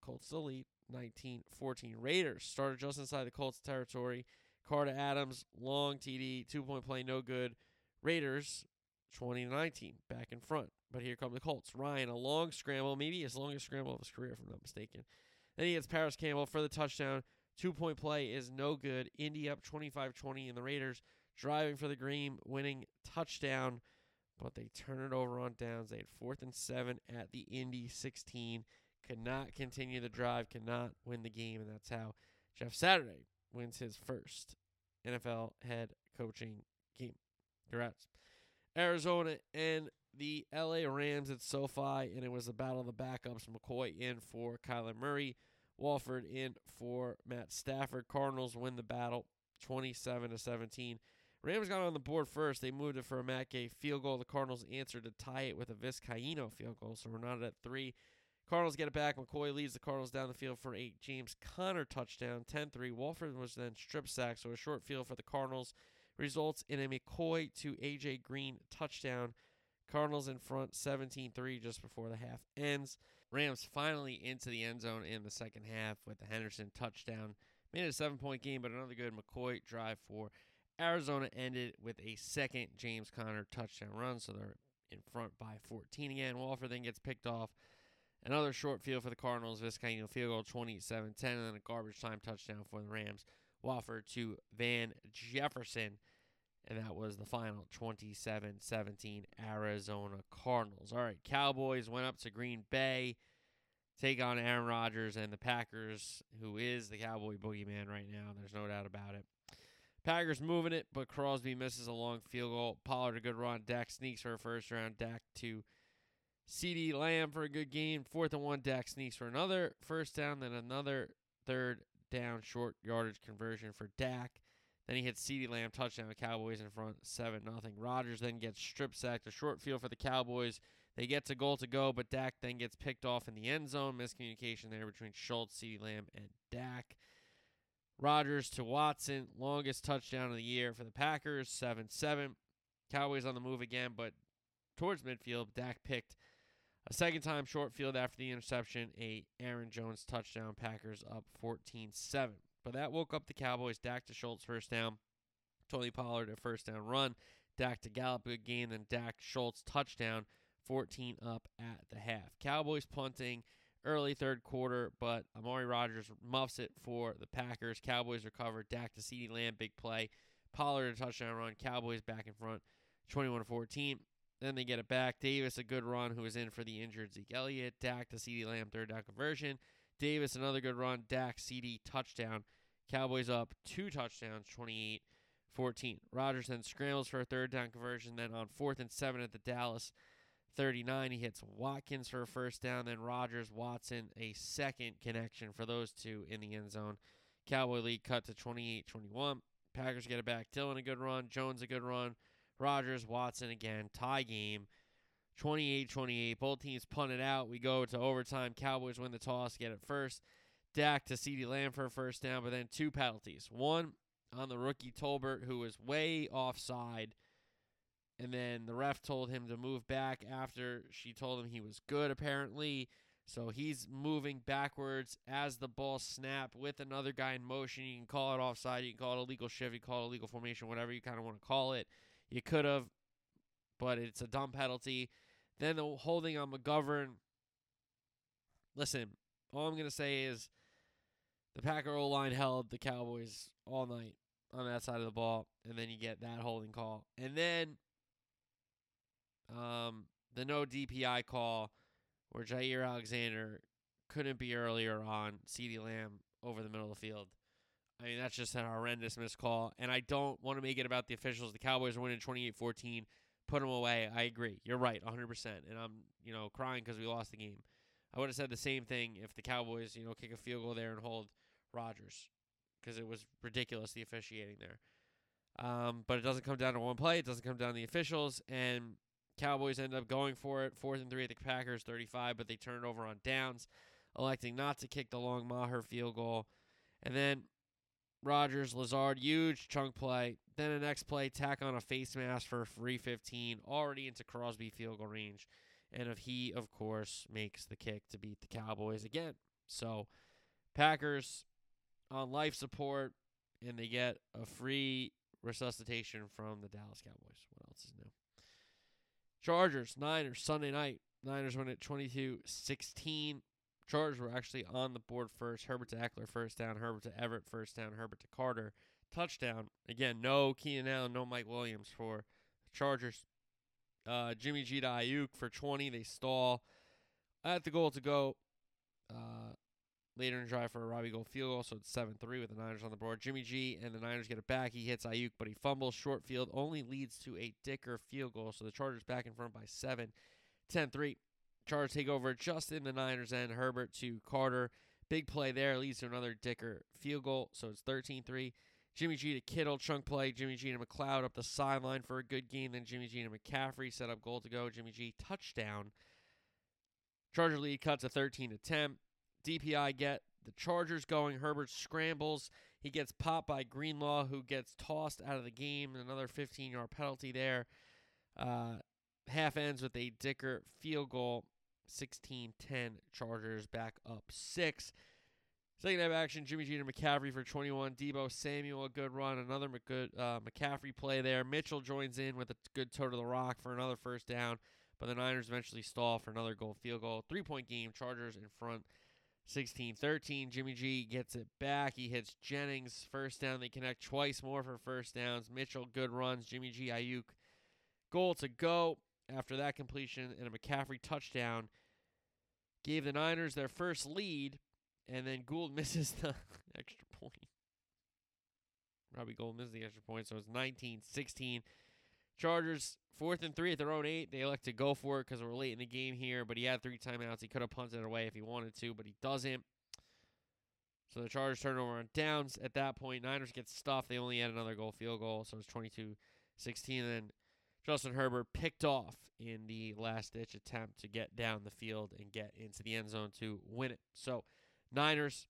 Colts still lead 19 14. Raiders started just inside the Colts territory. Carr to Adams, long TD, two point play, no good. Raiders 2019, back in front. But here come the Colts. Ryan, a long scramble, maybe as his longest scramble of his career, if I'm not mistaken. Then he gets Parris Campbell for the touchdown. Two point play is no good. Indy up 25 20, and the Raiders driving for the green, winning touchdown, but they turn it over on downs. They had fourth and seven at the Indy 16. Could not continue the drive, could not win the game, and that's how Jeff Saturday wins his first NFL head coaching game. Congrats. Arizona and the LA Rams at SoFi, and it was a battle of the backups. McCoy in for Kyler Murray, Wolford in for Matt Stafford. Cardinals win the battle 27 to 17. Rams got on the board first. They moved it for a Matt Gay field goal. The Cardinals answered to tie it with a Vizcaino field goal, so we're not at three. Cardinals get it back. McCoy leads the Cardinals down the field for eight. James Conner touchdown, 10 3. Wolford was then strip sacked, so a short field for the Cardinals results in a McCoy to A.J. Green touchdown. Cardinals in front 17 3 just before the half ends. Rams finally into the end zone in the second half with the Henderson touchdown. Made it a seven point game, but another good McCoy drive for Arizona ended with a second James Conner touchdown run, so they're in front by 14 again. Wolford then gets picked off. Another short field for the Cardinals. Vizcaino field goal 27 10, and then a garbage time touchdown for the Rams. Wolford to Van Jefferson. And that was the final 27 17 Arizona Cardinals. All right, Cowboys went up to Green Bay, take on Aaron Rodgers and the Packers, who is the Cowboy boogeyman right now. There's no doubt about it. Packers moving it, but Crosby misses a long field goal. Pollard a good run. Dak sneaks for a first round. Dak to CeeDee Lamb for a good game. Fourth and one. Dak sneaks for another first down, then another third down short yardage conversion for Dak. Then he hits CeeDee Lamb touchdown. The Cowboys in front, seven nothing. Rodgers then gets strip sacked. A short field for the Cowboys. They get to goal to go, but Dak then gets picked off in the end zone. Miscommunication there between Schultz, CeeDee Lamb, and Dak. Rodgers to Watson, longest touchdown of the year for the Packers, 7 7. Cowboys on the move again, but towards midfield, Dak picked a second time short field after the interception, a Aaron Jones touchdown. Packers up 14 7. But that woke up the Cowboys. Dak to Schultz first down. Tony Pollard a first down run. Dak to Gallup good game. Then Dak Schultz touchdown. 14 up at the half. Cowboys punting early third quarter, but Amari Rodgers muffs it for the Packers. Cowboys recover. Dak to CeeDee Lamb, big play. Pollard a touchdown run. Cowboys back in front, 21 14. Then they get it back. Davis, a good run, who was in for the injured Zeke Elliott. Dak to CeeDee Lamb, third down conversion. Davis, another good run. Dak, CeeDee, touchdown. Cowboys up two touchdowns, 28 14. Rodgers then scrambles for a third down conversion. Then on fourth and seven at the Dallas 39, he hits Watkins for a first down. Then Rodgers, Watson, a second connection for those two in the end zone. Cowboy lead cut to 28 21. Packers get it back. Dillon, a good run. Jones, a good run. Rodgers, Watson again, tie game. 28 28. Both teams punt it out. We go to overtime. Cowboys win the toss, get it first. Dak to CeeDee Lamb for a first down, but then two penalties. One on the rookie Tolbert, who was way offside. And then the ref told him to move back after she told him he was good, apparently. So he's moving backwards as the ball snapped with another guy in motion. You can call it offside. You can call it a legal shift. You can call it a legal formation, whatever you kind of want to call it. You could have, but it's a dumb penalty. Then the holding on McGovern. Listen, all I'm going to say is the Packer O line held the Cowboys all night on that side of the ball, and then you get that holding call. And then um, the no DPI call where Jaire Alexander couldn't be earlier on CeeDee Lamb over the middle of the field. I mean, that's just an horrendous missed call. And I don't want to make it about the officials. The Cowboys are winning 28 14. Put them away. I agree. You're right, 100%. And I'm, you know, crying because we lost the game. I would have said the same thing if the Cowboys, you know, kick a field goal there and hold Rodgers because it was ridiculous, the officiating there. Um, but it doesn't come down to one play. It doesn't come down to the officials. And Cowboys end up going for it. Fourth and three at the Packers, 35, but they turn it over on downs, electing not to kick the long Maher field goal. And then Rodgers, Lazard, huge chunk play. Then the next play, tack on a face mask for free 15, already into Crosby field goal range. And if he, of course, makes the kick to beat the Cowboys again. So, Packers on life support, and they get a free resuscitation from the Dallas Cowboys. What else is new? Chargers, Niners, Sunday night. Niners win at 22 16. Chargers were actually on the board first. Herbert to Ekeler, first down. Herbert to Everett, first down. Herbert to Carter, touchdown. Again, no Keenan Allen, no Mike Williams for Chargers. Uh, Jimmy G to Aiyuk for 20. They stall at the goal to go. Uh, later in drive for a Robbie Gould field goal, so it's 7 3 with the Niners on the board. Jimmy G and the Niners get it back. He hits Aiyuk, but he fumbles. Short field only leads to a Dicker field goal, so the Chargers back in front by 7. 10 3. Chargers take over just in the Niners end. Herbert to Carter. Big play there leads to another Dicker field goal, so it's 13 3. Jimmy G to Kittle, chunk play. Jimmy G to McLeod up the sideline for a good game. Then Jimmy G to McCaffrey set up goal to go. Jimmy G touchdown. Charger lead cut to 13 to 10. DPI get the Chargers going. Herbert scrambles. He gets popped by Greenlaw, who gets tossed out of the game. Another 15 yard penalty there. Uh, half ends with a Dicker field goal. 16 10 Chargers back up six. Second half action, Jimmy G to McCaffrey for 21. Deebo Samuel, a good run. Another good uh, McCaffrey play there. Mitchell joins in with a good toe to the rock for another first down. But the Niners eventually stall for another Gould field goal. Three point game. Chargers in front 16 13. Jimmy G gets it back. He hits Jennings. First down. They connect twice more for first downs. Mitchell, good runs. Jimmy G, Aiyuk. Goal to go after that completion and a McCaffrey touchdown. Gave the Niners their first lead, and then Gould misses the extra point. Robbie Gould misses the extra point, so it's 19 16. Chargers, fourth and three at their own eight. They elect to go for it because we're late in the game here, but he had three timeouts. He could have punted it away if he wanted to, but he doesn't. So the Chargers turn over on downs. At that point, Niners get stuffed. They only had another Gould field goal, so it's 22 16. And then Justin Herbert picked off in the last ditch attempt to get down the field and get into the end zone to win it. So, Niners,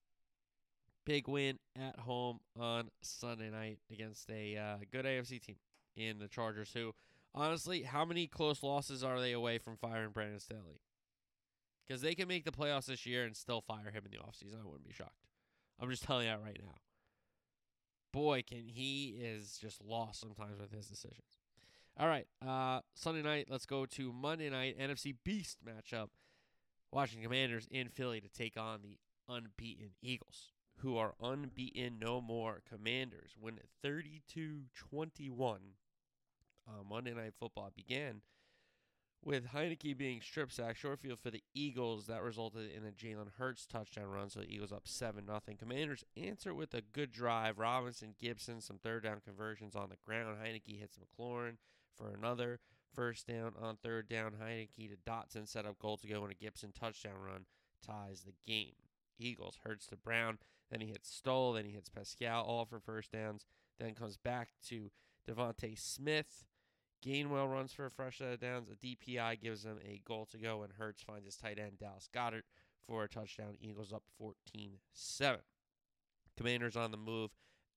big win at home on Sunday night against a uh, good AFC team in the Chargers, who, honestly, how many close losses are they away from firing Brandon Staley? Because they can make the playoffs this year and still fire him in the offseason. I wouldn't be shocked. I'm just telling you that right now. Boy, can he is just lost sometimes with his decisions. All right, uh, Sunday night. Let's go to Monday night NFC Beast matchup. Washington Commanders in Philly to take on the unbeaten Eagles, who are unbeaten no more. Commanders win 32 21 on Monday Night Football. began with Heinicke being strip sacked short field for the Eagles. That resulted in a Jalen Hurts touchdown run, so the Eagles up 7 0. Commanders answer with a good drive. Robinson, Gibson, some third down conversions on the ground. Heinicke hits McLaurin for another first down on third down. Heinicke to Dotson set up goal to go, and a Gibson touchdown run ties the game. Eagles Hurts to Brown, then he hits Stoll, then he hits Pascal, all for first downs. Then comes back to DeVonta Smith. Gainwell runs for a fresh set of downs. A DPI gives them a goal to go, and Hurts finds his tight end Dallas Goedert for a touchdown. Eagles up 14 7. Commanders on the move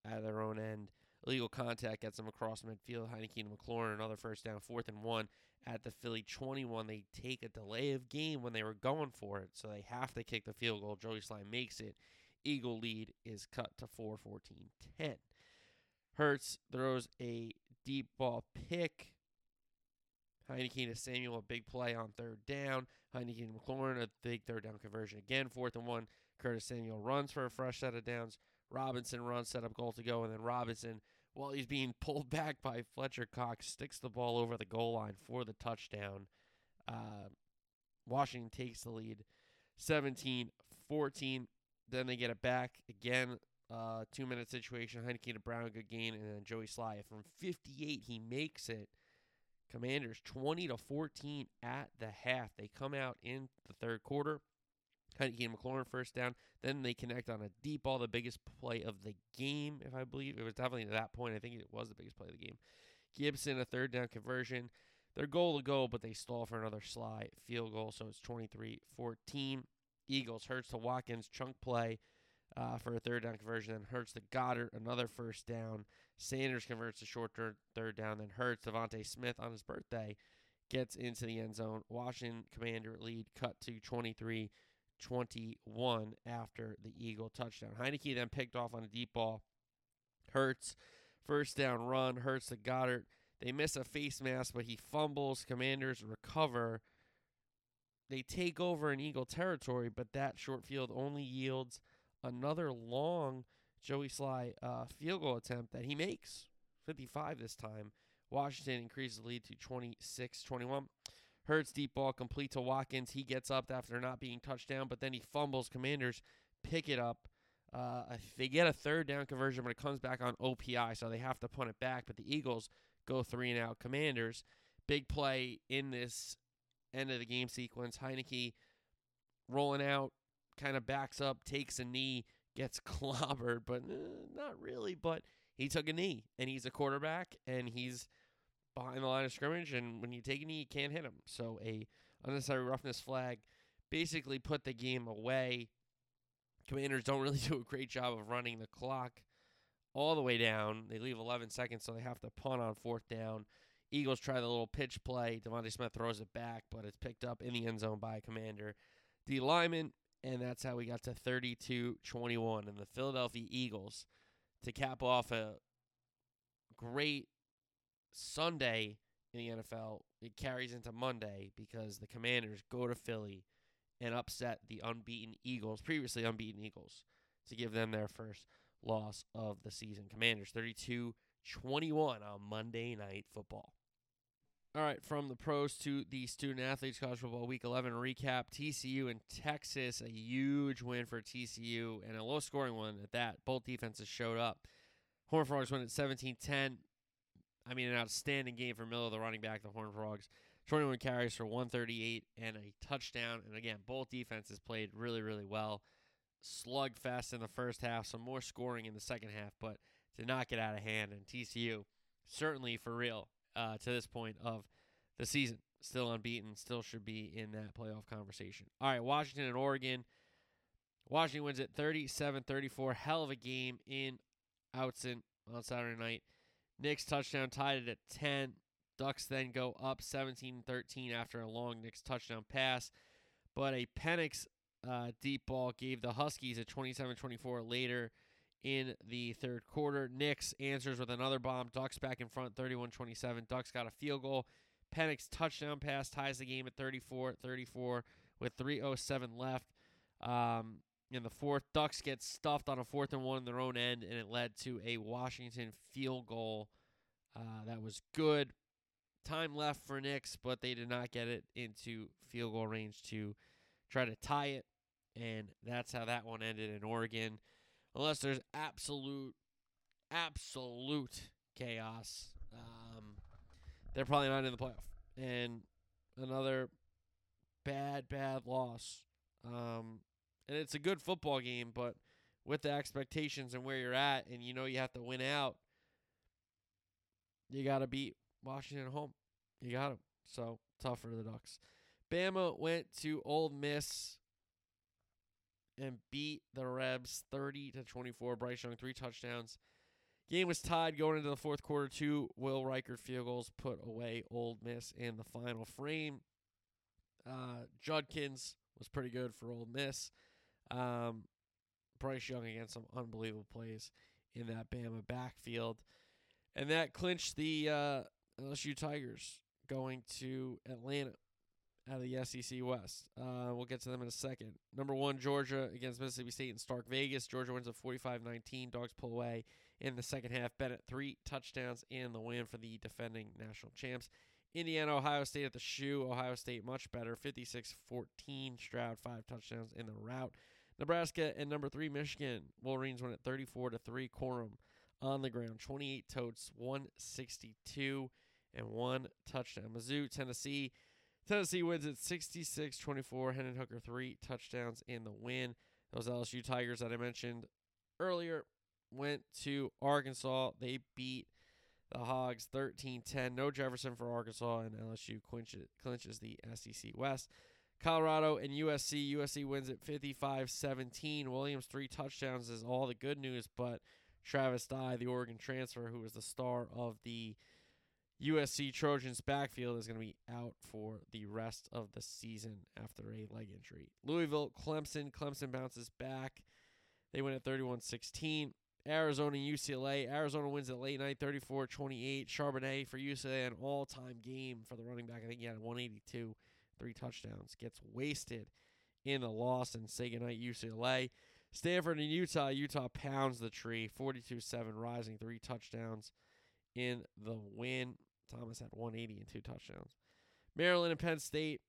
at their own end. Illegal contact gets them across midfield. Heinicke and McLaurin, another first down, fourth and one at the Philly 21. They take a delay of game when they were going for it, so they have to kick the field goal. Joey Slye makes it. Eagle lead is cut to 4 14 10. Hurts throws a deep ball pick. Heinicke to Samuel, a big play on third down. Heinicke and McLaurin, a big third down conversion again. Fourth and one. Curtis Samuel runs for a fresh set of downs. Robinson runs, set up goal to go, and then Robinson, while he's being pulled back by Fletcher Cox, sticks the ball over the goal line for the touchdown. Uh, Washington takes the lead 17 14. Then they get it back again. Uh, two minute situation. Heinicke to Brown, good gain, and then Joey Slye from 58. He makes it. Commanders 20 to 14 at the half. They come out in the third quarter. Heinicke and McLaurin first down. Then they connect on a deep ball, the biggest play of the game, if I believe. It was definitely at that point. I think it was the biggest play of the game. Gibson, a third down conversion. Their goal to go, but they stall for another Slye field goal, so it's 23 14. Eagles, Hurts to Watkins, chunk play uh, for a third down conversion. Then Hurts to Goedert, another first down. Sanders converts a short third, down. Then Hurts, DeVonta Smith on his birthday, gets into the end zone. Washington Commander lead cut to 23 21 after the Eagle touchdown. Heinicke then picked off on a deep ball. Hurts, first down run. Hurts to Goedert. They miss a face mask, but he fumbles. Commanders recover. They take over in Eagle territory, but that short field only yields another long Joey Slye uh, field goal attempt that he makes. 55 this time. Washington increases the lead to 26 21. Hurts deep ball complete to Watkins. He gets up after not being touched down, but then he fumbles. Commanders pick it up. Uh, they get a third down conversion, but it comes back on OPI, so they have to punt it back. But the Eagles go three and out. Commanders, big play in this end of the game sequence. Heinicke rolling out, kind of backs up, takes a knee, gets clobbered, but uh, not really. But he took a knee, and he's a quarterback, and he's behind the line of scrimmage, and when you take a knee, you can't hit him. So a unnecessary roughness flag basically put the game away. Commanders don't really do a great job of running the clock all the way down. They leave 11 seconds, so they have to punt on fourth down. Eagles try the little pitch play. DeVonta Smith throws it back, but it's picked up in the end zone by commander. D lineman, and that's how we got to 32 21. And the Philadelphia Eagles, to cap off a great Sunday in the NFL, it carries into Monday because the Commanders go to Philly and upset the unbeaten Eagles, previously unbeaten Eagles, to give them their first loss of the season. Commanders 32 21 on Monday Night Football. All right, from the pros to the student athletes, college football week 11 recap. TCU and Texas, a huge win for TCU and a low scoring one at that. Both defenses showed up. Horn Frogs win at 17 10. I mean, an outstanding game for Miller, the running back, the Horn Frogs. 21 carries for 138 and a touchdown. And again, both defenses played really, really well. Slugfest in the first half, some more scoring in the second half, but did not get out of hand. And TCU, certainly for real, uh, to this point of the season, still unbeaten, still should be in that playoff conversation. All right, Washington and Oregon. Washington wins it 37 34. Hell of a game in Autzen on Saturday night. Nix touchdown tied it at 10. Ducks then go up 17 13 after a long Nix touchdown pass. But a Penix uh, deep ball gave the Huskies a 27 24 later in the third quarter. Nix answers with another bomb. Ducks back in front 31 27. Ducks got a field goal. Penix touchdown pass ties the game at 34 34 with 3.07 left. Um, in the fourth, Ducks get stuffed on a fourth and one in their own end, and it led to a Washington field goal uh, that was good. Time left for Nix, but they did not get it into field goal range to try to tie it, and that's how that one ended in Oregon. Unless there's absolute, absolute chaos, um, they're probably not in the playoff. And another bad, bad loss. Um, and it's a good football game, but with the expectations and where you're at, and you know you have to win out, you got to beat Washington at home. You got them. So tough for the Ducks. Bama went to Ole Miss and beat the Rebs 30 to 24. Bryce Young three touchdowns. Game was tied going into the fourth quarter. Two Will Reichard field goals put away Ole Miss in the final frame. Uh, Judkins was pretty good for Ole Miss. Um, Bryce Young against some unbelievable plays in that Bama backfield. And that clinched the uh, LSU Tigers going to Atlanta out of the SEC West. Uh, we'll get to them in a second. Number one, Georgia against Mississippi State in Stark Vegas. Georgia wins at 45 19. Dogs pull away in the second half. Bennett, three touchdowns in the win for the defending national champs. Indiana, Ohio State at the shoe. Ohio State much better. 56 14. Stroud, five touchdowns in the route. Nebraska and number three Michigan. Wolverines win at 34 to three. Corum on the ground, 28 totes, 162 and one touchdown. Mizzou, Tennessee. Tennessee wins at 66-24. Hendon Hooker three touchdowns in the win. Those LSU Tigers that I mentioned earlier went to Arkansas. They beat the Hogs 13-10. No Jefferson for Arkansas, and LSU clinches the SEC West. Colorado and USC. USC wins at 55-17. Williams three touchdowns is all the good news, but Travis Dye, the Oregon transfer, who was the star of the USC Trojans backfield, is going to be out for the rest of the season after a leg injury. Louisville, Clemson. Clemson bounces back. They win at 31 16. Arizona, UCLA. Arizona wins at late night 34 28. Charbonnet for UCLA, an all time game for the running back. I think he had 182, three touchdowns. Gets wasted in the loss and say goodnight, UCLA. Stanford and Utah. Utah pounds the tree 42 7, rising three touchdowns in the win. Thomas had 180 and two touchdowns. Maryland and Penn State.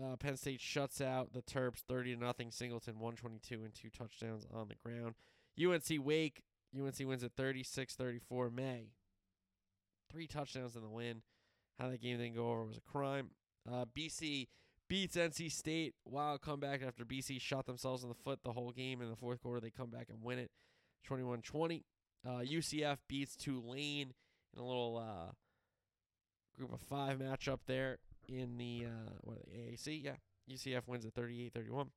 Uh, Penn State shuts out the Terps 30 to nothing. Singleton 122 and two touchdowns on the ground. UNC Wake. UNC wins at 36-34. Maye. Three touchdowns in the win. How that game didn't go over was a crime. Uh, BC beats NC State. Wild comeback after BC shot themselves in the foot the whole game. In the fourth quarter, they come back and win it 21-20. Uh, UCF beats Tulane in a little uh, group of five matchup there in the uh, what AAC. Yeah, UCF wins at 38-31.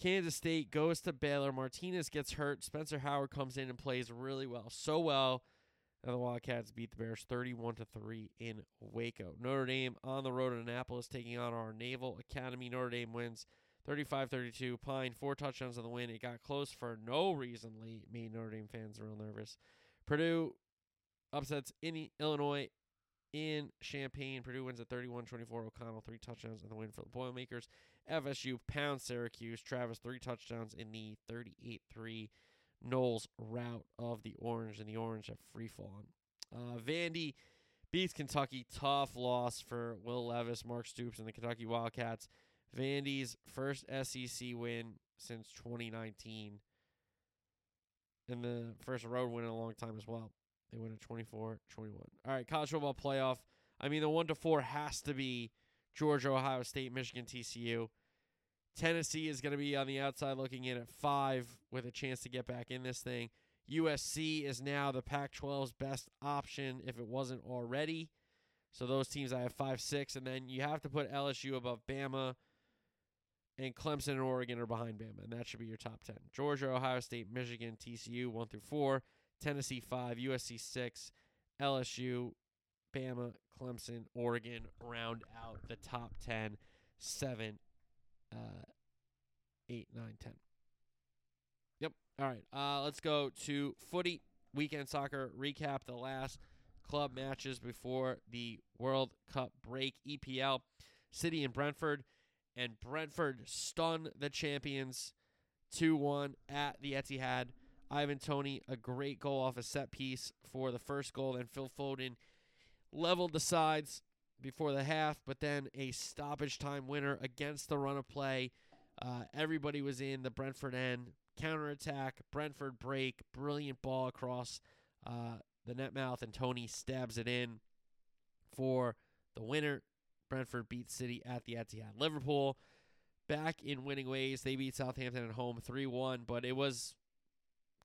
Kansas State goes to Baylor. Martinez gets hurt. Spencer Howard comes in and plays really well, so well. And the Wildcats beat the Bears 31 to 3 in Waco. Notre Dame on the road in Annapolis taking on our Naval Academy. Notre Dame wins 35-32. Pyne four touchdowns on the win. It got close for no reason. Made Notre Dame fans real nervous. Purdue upsets in Illinois in Champaign. Purdue wins at 31-24. O'Connell three touchdowns in the win for the Boilermakers. FSU pounds Syracuse. Travis three touchdowns in the 38-3 Knowles route of the Orange, and the Orange have free fallen. Uh, Vandy beats Kentucky. Tough loss for Will Levis, Mark Stoops, and the Kentucky Wildcats. Vandy's first SEC win since 2019, and the first road win in a long time as well. They win at 24 21. All right, college football playoff. I mean, the 1 to 4 has to be Georgia, Ohio State, Michigan, TCU. Tennessee is going to be on the outside looking in at 5 with a chance to get back in this thing. USC is now the Pac 12's best option if it wasn't already. So those teams I have 5 6. And then you have to put LSU above Bama. And Clemson and Oregon are behind Bama. And that should be your top 10. Georgia, Ohio State, Michigan, TCU, 1 through 4. Tennessee 5, USC 6, LSU, Bama, Clemson, Oregon round out the top 10, 7, uh, 8, 9, 10. Yep. All right. Uh, let's go to footy, weekend soccer, recap the last club matches before the World Cup break. EPL, City and Brentford. And Brentford stun the champions 2 1 at the Etihad. Ivan Toney, a great goal off a set piece for the first goal. Then Phil Foden leveled the sides before the half, but then a stoppage time winner against the run of play. Uh, everybody was in the Brentford end. Counterattack, Brentford break, brilliant ball across uh, the net mouth, and Toney stabs it in for the winner. Brentford beats City at the Etihad. Liverpool back in winning ways. They beat Southampton at home 3 1, but it was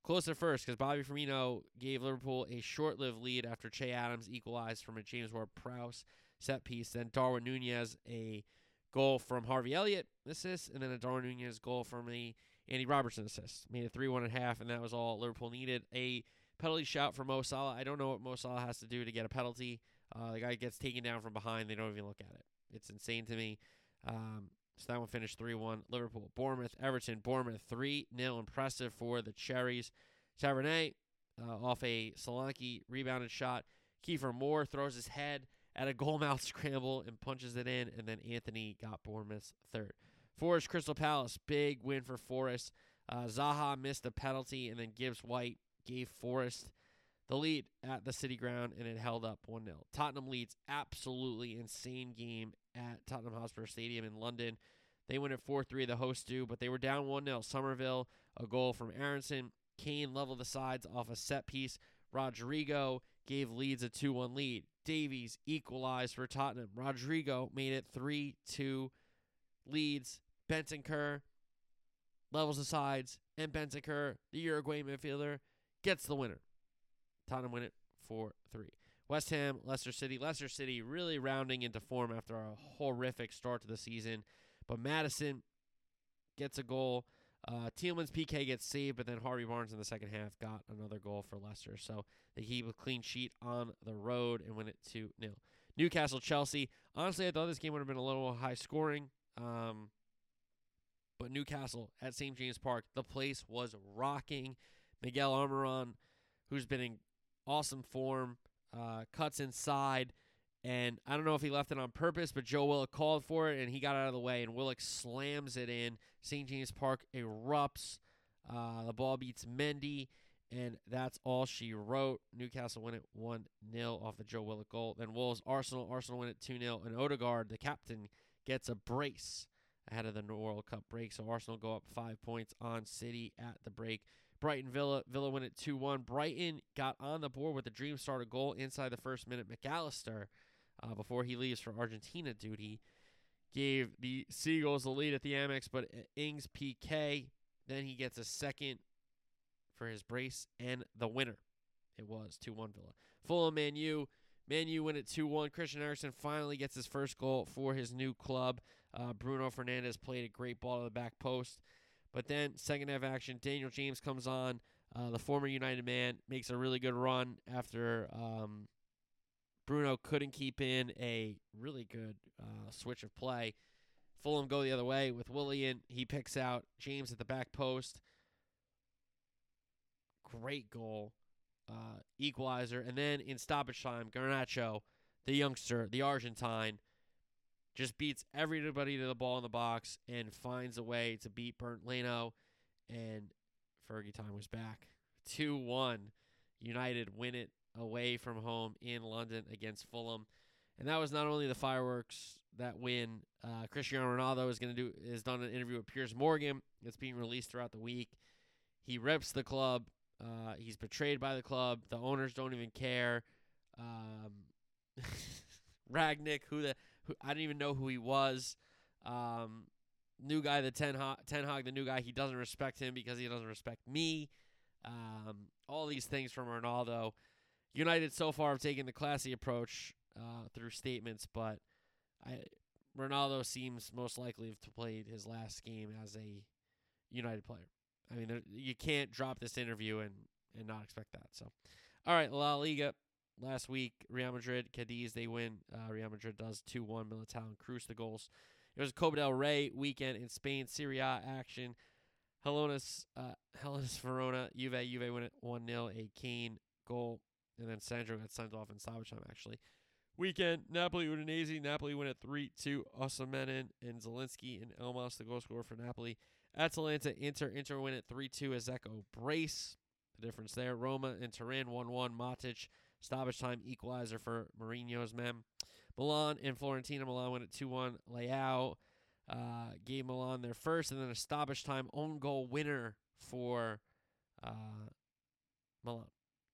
close at first because Bobby Firmino gave Liverpool a short lived lead after Che Adams equalized from a James Ward Prowse set piece. Then Darwin Nunez a goal from Harvey Elliott assist, and then a Darwin Nunez goal from a Andy Robertson assist. Made it 3 1 and a half, and that was all Liverpool needed. A penalty shout for Mo Salah. I don't know what Mo Salah has to do to get a penalty. Uh, the guy gets taken down from behind. They don't even look at it. It's insane to me. Um, so that one finished 3 1. Liverpool, Bournemouth, Everton, Bournemouth 3 0. Impressive for the Cherries. Tavernier uh, off a Solanke rebounded shot. Kiefer Moore throws his head at a goal mouth scramble and punches it in. And then Anthony got Bournemouth's third. Forest Crystal Palace, big win for Forest. Uh, Zaha missed a penalty, and then Gibbs White gave Forest the lead at the City Ground, and it held up 1 0. Tottenham Leeds absolutely insane game at Tottenham Hotspur Stadium in London. They win at 4 3, the hosts do, but they were down 1 0. Summerville, a goal from Aaronson. Kane leveled the sides off a set piece. Rodrigo gave Leeds a 2 1 lead. Davies equalized for Tottenham. Rodrigo made it 3 2 Leeds. Bentancur levels the sides, and Bentancur, the Uruguay midfielder, gets the winner. Tottenham win it 4 3. West Ham, Leicester City. Leicester City really rounding into form after a horrific start to the season. But Maddison gets a goal. Uh, Tielemans PK gets saved, but then Harvey Barnes in the second half got another goal for Leicester. So they keep a clean sheet on the road and win it 2 0. Newcastle Chelsea. Honestly, I thought this game would have been a little high scoring. Um, but Newcastle at St. James Park, the place was rocking. Miguel Almiron, who's been in awesome form, uh, cuts inside. And I don't know if he left it on purpose, but Joe Willock called for it and he got out of the way. And Willock slams it in. St. James Park erupts. Uh, the ball beats Mendy. And that's all she wrote. Newcastle win it 1 0 off the Joe Willock goal. Then Wolves, Arsenal. Arsenal win it 2 0. And Odegaard, the captain, gets a brace ahead of the World Cup break. So Arsenal go up five points on City at the break. Brighton Villa. Villa win it 2 1. Brighton got on the board with a Dream Starter goal inside the first minute. Mac Allister, uh, before he leaves for Argentina duty, gave the Seagulls the lead at the Amex, but Ings PK. Then he gets a second for his brace and the winner. It was 2 1 Villa. Fulham Man U. Man U win it 2 1. Christian Eriksen finally gets his first goal for his new club. Uh, Bruno Fernandes played a great ball to the back post. But then, second half action, Daniel James comes on. Uh, the former United man makes a really good run after um, Bruno couldn't keep in a really good uh, switch of play. Fulham go the other way with Willian. He picks out James at the back post. Great goal. Uh, equalizer. And then in stoppage time, Garnacho, the youngster, the Argentine, just beats everybody to the ball in the box and finds a way to beat Bernd Leno. And Fergie time was back. 2 1. United win it away from home in London against Fulham. And that was not only the fireworks that win. Uh, Cristiano Ronaldo is going to do has done an interview with Piers Morgan. It's being released throughout the week. He reps the club. Uh, he's betrayed by the club. The owners don't even care. Um, Rangnick, who the who, I didn't even know who he was. Um, new guy, the Ten Hog, Ten Hag, the new guy. He doesn't respect him because he doesn't respect me. Um, all these things from Ronaldo. United so far have taken the classy approach uh, through statements, but I Ronaldo seems most likely to play his last game as a United player. I mean, there, you can't drop this interview and and not expect that. So, all right, La Liga. Last week, Real Madrid, Cadiz, they win. Uh, Real Madrid does 2 1. Militao and Kroos the goals. It was Copa del Rey weekend in Spain. Serie A action. Hellas, uh, Hellas Verona, Juve, Juve win it 1 0. A Kean goal. And then Sandro got sent off in stoppage time, actually. Weekend, Napoli, Udinese. Napoli win at 3 2. Osimhen and Zielinski and Elmas, the goal scorer for Napoli. Atalanta, Inter. Inter win at 3 2. Dzeko brace. The difference there. Roma and Turin 1 1. Matic Stoppage time equalizer for Mourinho's men. Milan and Fiorentina. Milan win at 2 1. Leao uh, gave Milan their first, and then a stoppage time own goal winner for uh, Milan.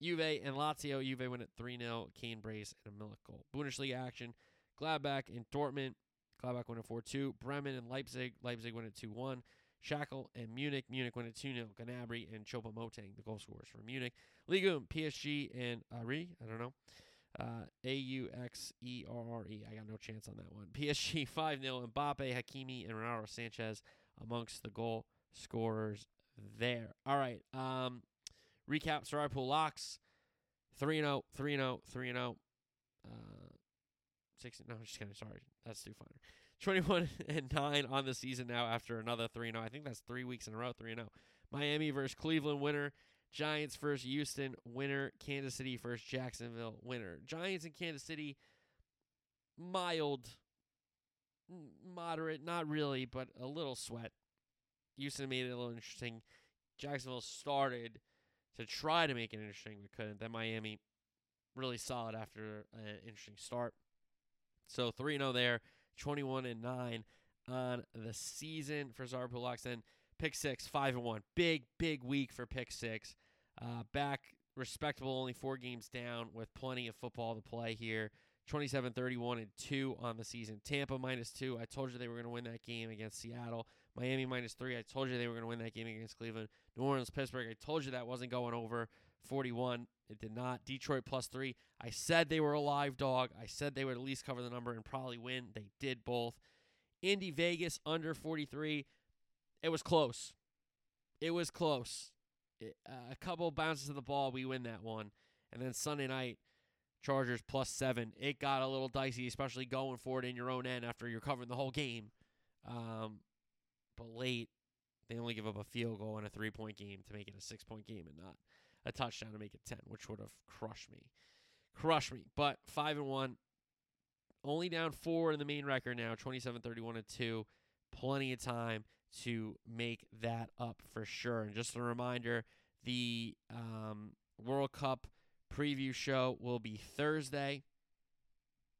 Juve and Lazio. Juve win at 3 0. Kean brace and a goal. Bundesliga action. Gladbach and Dortmund. Gladbach win at 4 2. Bremen and Leipzig. Leipzig win at 2 1. Schalke and Munich. Munich win at 2 0. Gnabry and Choupo-Moting, the goal scorers for Munich. Ligue 1, PSG and Ari, I don't know. Uh, A U X E R R E. I got no chance on that one. PSG 5 0. Mbappe, Hakimi, and Renato Sanches amongst the goal scorers there. All right. Um, recap Sorry Pool locks 3 0, 3 0, 3 0. Uh, 16. No, I'm just kidding. Sorry. That's too funny. 21 and 9 on the season now after another 3 0. I think that's three weeks in a row, 3 0. Miami versus Cleveland winner. Giants versus Houston winner. Kansas City versus Jacksonville winner. Giants and Kansas City, mild, moderate, not really, but a little sweat. Houston made it a little interesting. Jacksonville started to try to make it interesting, but couldn't. Then Miami, really solid after an interesting start. So 3 0 there. 21 and 9 on the season for Zara Pulox. Then pick six, five and one. Big, big week for pick six. Uh, back respectable, only four games down with plenty of football to play here. 27 31 and 2 on the season. Tampa minus 2. I told you they were going to win that game against Seattle. Miami minus 3. I told you they were going to win that game against Cleveland. New Orleans Pittsburgh. I told you that wasn't going over 41. It did not. Detroit plus 3. I said they were a live dog. I said they would at least cover the number and probably win. They did both. Indy Vegas under 43. It was close. It was close. It, uh, a couple bounces of the ball, we win that one. And then Sunday night, Chargers plus seven. It got a little dicey, especially going for it in your own end after you're covering the whole game. Um, but late, they only give up a field goal in a three point game to make it a six point game and not a touchdown to make it 10, which would have crushed me. Crushed me. But 5 and 1, only down four in the main record now 27 31 and 2. Plenty of time to make that up for sure. And just a reminder the um, World Cup preview show will be Thursday,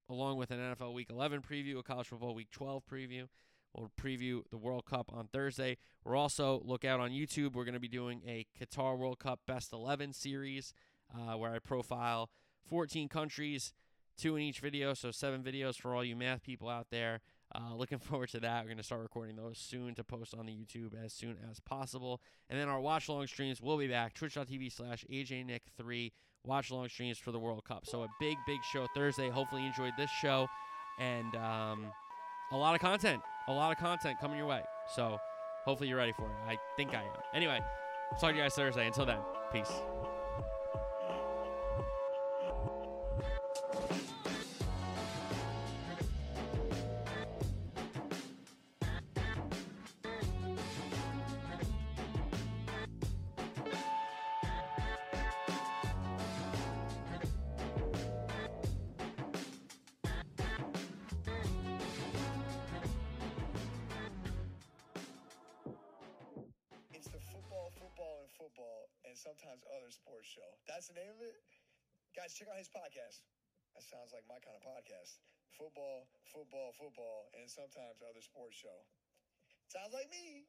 along with an NFL Week 11 preview, a College Football Week 12 preview. We'll preview the World Cup on Thursday. We're also look out on YouTube. We're going to be doing a Qatar World Cup Best 11 series uh, where I profile 14 countries, two in each video, so seven videos for all you math people out there. Uh, looking forward to that. We're going to start recording those soon to post on the YouTube as soon as possible. And then our watch long streams will be back. Twitch.tv slash AJNick3. Watch long streams for the World Cup. So a big, big show Thursday. Hopefully you enjoyed this show. And um, a lot of content. A lot of content coming your way. So hopefully you're ready for it. I think I am. Anyway, talk to you guys Thursday. Until then, peace. Sounds like me.